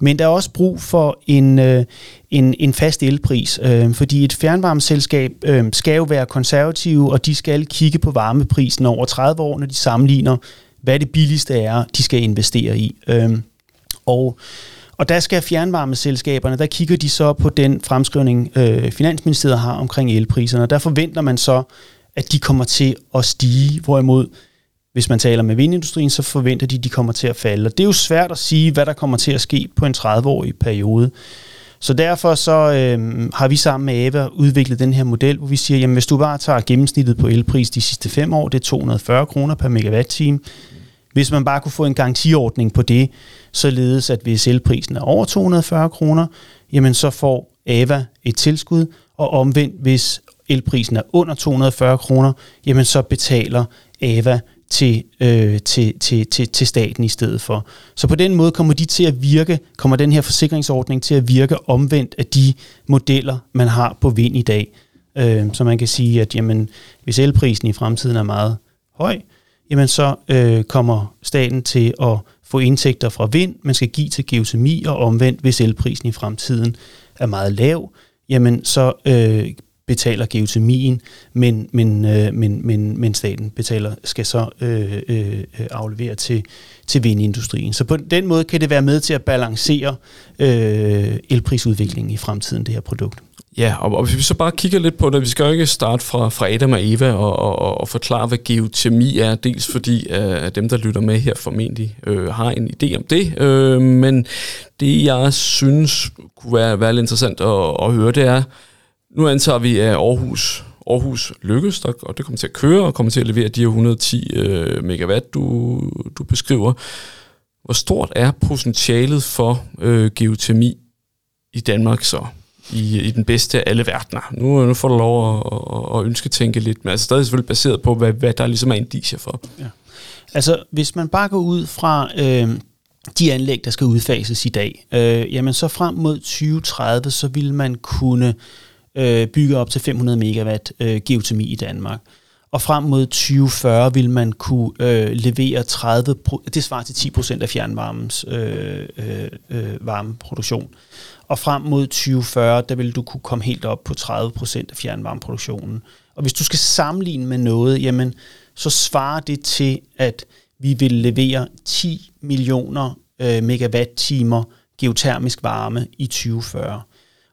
Speaker 2: Men der er også brug for en, øh, en, en fast elpris, øh, fordi et fjernvarmeselskab øh, skal jo være konservative, og de skal kigge på varmeprisen over 30 år, når de sammenligner, hvad det billigste er, de skal investere i. Øhm, og og der skal fjernvarmeselskaberne, der kigger de så på den fremskrivning, øh, Finansministeriet har omkring elpriserne, og der forventer man så, at de kommer til at stige, hvorimod hvis man taler med vindindustrien, så forventer de, at de kommer til at falde. Og det er jo svært at sige, hvad der kommer til at ske på en 30-årig periode. Så derfor så øh, har vi sammen med Ava udviklet den her model, hvor vi siger, jamen hvis du bare tager gennemsnittet på elpris de sidste fem år, det er 240 kroner per megawatt-time. Hvis man bare kunne få en garantiordning på det, således at hvis elprisen er over 240 kroner, jamen så får Ava et tilskud, og omvendt, hvis elprisen er under 240 kroner, jamen så betaler Ava til, øh, til, til, til, til staten i stedet for. Så på den måde kommer de til at virke, kommer den her forsikringsordning til at virke omvendt af de modeller, man har på vind i dag. Øh, så man kan sige, at jamen, hvis elprisen i fremtiden er meget høj, jamen så øh, kommer staten til at få indtægter fra vind, man skal give til geotermi, og omvendt, hvis elprisen i fremtiden er meget lav, jamen så øh, betaler geotermien, men, men, øh, men, men, men staten betaler, skal så øh, øh, aflevere til, til vindindustrien. Så på den måde kan det være med til at balancere øh, elprisudviklingen i fremtiden, det her produkt.
Speaker 1: Ja, og, og hvis vi så bare kigger lidt på det, vi skal jo ikke starte fra, fra Adam og Eva og, og, og forklare, hvad geotermi er, dels fordi øh, dem, der lytter med her, formentlig øh, har en idé om det, øh, men det, jeg synes kunne være, være lidt interessant at, at høre, det er, nu antager vi, at Aarhus, Aarhus lykkes, og det kommer til at køre, og kommer til at levere de her 110 øh, megawatt, du, du beskriver. Hvor stort er potentialet for øh, geotermi i Danmark så? I, i den bedste af alle verdener. Nu, nu får du lov at, at, at ønske tænke lidt, men altså stadig selvfølgelig baseret på, hvad, hvad der ligesom er indicier for. Ja.
Speaker 2: Altså, hvis man bare går ud fra øh, de anlæg, der skal udfases i dag, øh, jamen så frem mod 2030, så vil man kunne øh, bygge op til 500 megawatt øh, geotermi i Danmark. Og frem mod 2040 vil man kunne øh, levere 30, det svarer til 10% af fjernvarmens øh, øh, øh, varmeproduktion. Og frem mod 2040, der vil du kunne komme helt op på 30% af fjernvarmeproduktionen. Og hvis du skal sammenligne med noget, jamen, så svarer det til, at vi vil levere 10 millioner øh, megawatt-timer geotermisk varme i 2040.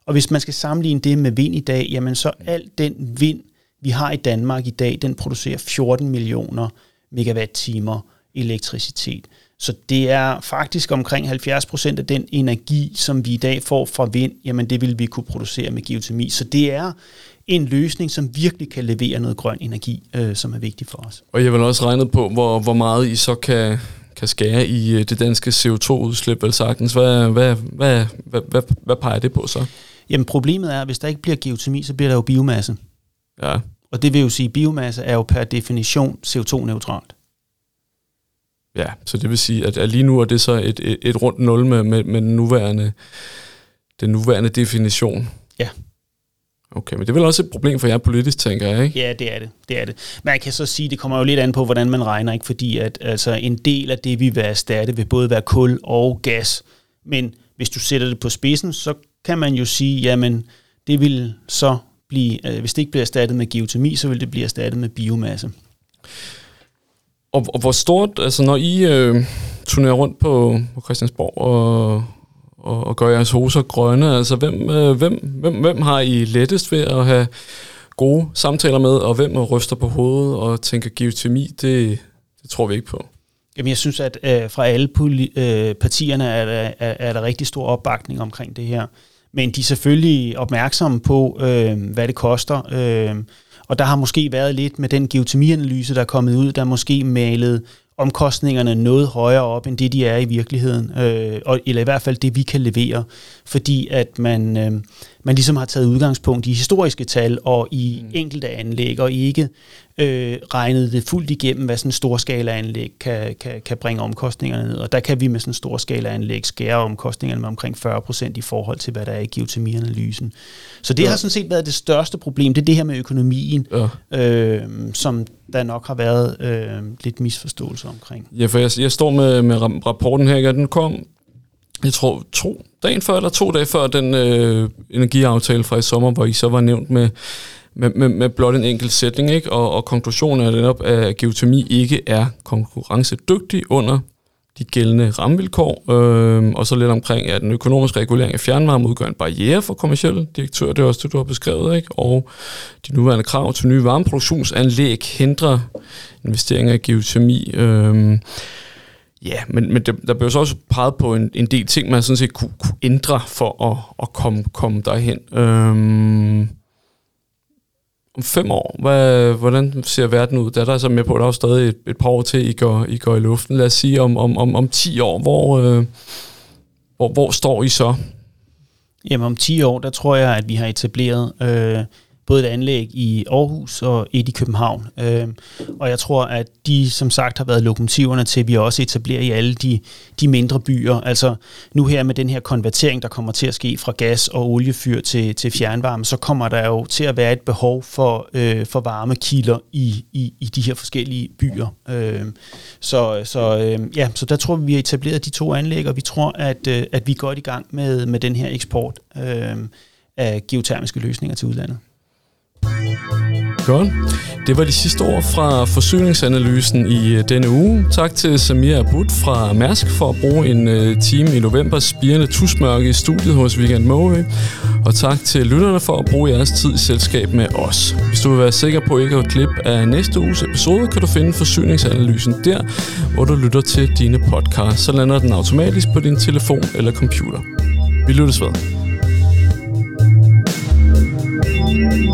Speaker 2: Og hvis man skal sammenligne det med vind i dag, jamen så al den vind, vi har i Danmark i dag, den producerer 14 millioner megawatt-timer elektricitet. Så det er faktisk omkring 70 procent af den energi, som vi i dag får fra vind, jamen det vil vi kunne producere med geotermi. Så det er en løsning, som virkelig kan levere noget grøn energi, øh, som er vigtig for os.
Speaker 1: Og jeg vil også regne på, hvor, hvor meget I så kan, kan skære i øh, det danske CO2-udslip, vel sagtens. Hvad, hvad, hvad, hvad, hvad, hvad peger det på så?
Speaker 2: Jamen problemet er, at hvis der ikke bliver geotermi, så bliver der jo biomasse.
Speaker 1: Ja.
Speaker 2: Og det vil jo sige, at biomasse er jo per definition CO2-neutralt.
Speaker 1: Ja, så det vil sige, at lige nu er det så et, et, et rundt nul med, med, med den, nuværende, den nuværende definition.
Speaker 2: Ja.
Speaker 1: Okay, men det er vel også et problem for jer politisk, tænker jeg, ikke?
Speaker 2: Ja, det er det. det er det. Men jeg kan så sige, det kommer jo lidt an på, hvordan man regner, ikke? fordi at, altså, en del af det, vi vil erstatte, vil både være kul og gas. Men hvis du sætter det på spidsen, så kan man jo sige, jamen det vil så blive, øh, hvis det ikke bliver erstattet med geotermi, så vil det blive erstattet med biomasse.
Speaker 1: Og, og hvor stort, altså når I øh, turnerer rundt på, på Christiansborg og, og, og gør jeres hoser grønne, altså hvem, øh, hvem, hvem, hvem har I lettest ved at have gode samtaler med, og hvem ryster på hovedet og tænker geotermi, det, det tror vi ikke på?
Speaker 2: Jamen, jeg synes, at øh, fra alle poli- øh, partierne er der, er, er der rigtig stor opbakning omkring det her. Men de er selvfølgelig opmærksomme på, øh, hvad det koster. Øh, og der har måske været lidt med den geotermianalyse, der er kommet ud, der måske malet omkostningerne noget højere op, end det de er i virkeligheden, øh, og, eller i hvert fald det, vi kan levere, fordi at man, øh, man ligesom har taget udgangspunkt i historiske tal og i mm. enkelte anlæg, og ikke øh, regnet det fuldt igennem, hvad sådan en storskalaanlæg kan, kan, kan bringe omkostningerne ned. Og der kan vi med sådan en storskalaanlæg skære omkostningerne med omkring 40 procent i forhold til, hvad der er i geotermianalysen. Så det ja. har sådan set været det største problem, det er det her med økonomien, ja. øh, som der nok har været øh, lidt misforståelse omkring.
Speaker 1: Ja, for jeg, jeg står med, med rapporten her, og den kom, jeg tror, to dagen før, eller to dage før den øh, energiaftale fra i sommer, hvor I så var nævnt med med, med, med blot en enkelt sætning, ikke? Og, og konklusionen er netop, at geotermi ikke er konkurrencedygtig under de gældende rammevilkår, øh, og så lidt omkring, at den økonomiske regulering af fjernvarme udgør en barriere for kommersielle direktører, det er også det, du har beskrevet, ikke? og de nuværende krav til nye varmeproduktionsanlæg hindrer investeringer i geotermi. Øh, ja, men, men der, der blev så også peget på en, en del ting, man sådan set kunne, kunne ændre for at, at komme, komme derhen. Øhm, om fem år, hvad, hvordan ser verden ud? Der er der altså med på, at der er stadig et, et par år til, I går, I går i luften. Lad os sige om, om, om, om 10 år, hvor, øh, hvor, hvor står I så?
Speaker 2: Jamen om 10 år, der tror jeg, at vi har etableret øh, både et anlæg i Aarhus og et i København. Øh, og jeg tror, at de som sagt har været lokomotiverne til, at vi også etablerer i alle de, de mindre byer. Altså nu her med den her konvertering, der kommer til at ske fra gas og oliefyr til, til fjernvarme, så kommer der jo til at være et behov for, øh, for varmekilder i, i, i de her forskellige byer. Øh, så så, øh, ja, så der tror vi, vi har etableret de to anlæg, og vi tror, at, øh, at vi er godt i gang med, med den her eksport øh, af geotermiske løsninger til udlandet.
Speaker 1: Godt. Det var de sidste ord fra forsyningsanalysen i øh, denne uge. Tak til Samir Abud fra Mærsk for at bruge en øh, time i november spirende tusmørke i studiet hos Weekend Måge. Og tak til lytterne for at bruge jeres tid i selskab med os. Hvis du vil være sikker på ikke at klippe af næste uges episode, kan du finde forsyningsanalysen der, hvor du lytter til dine podcasts. Så lander den automatisk på din telefon eller computer. Vi lyttes ved. thank you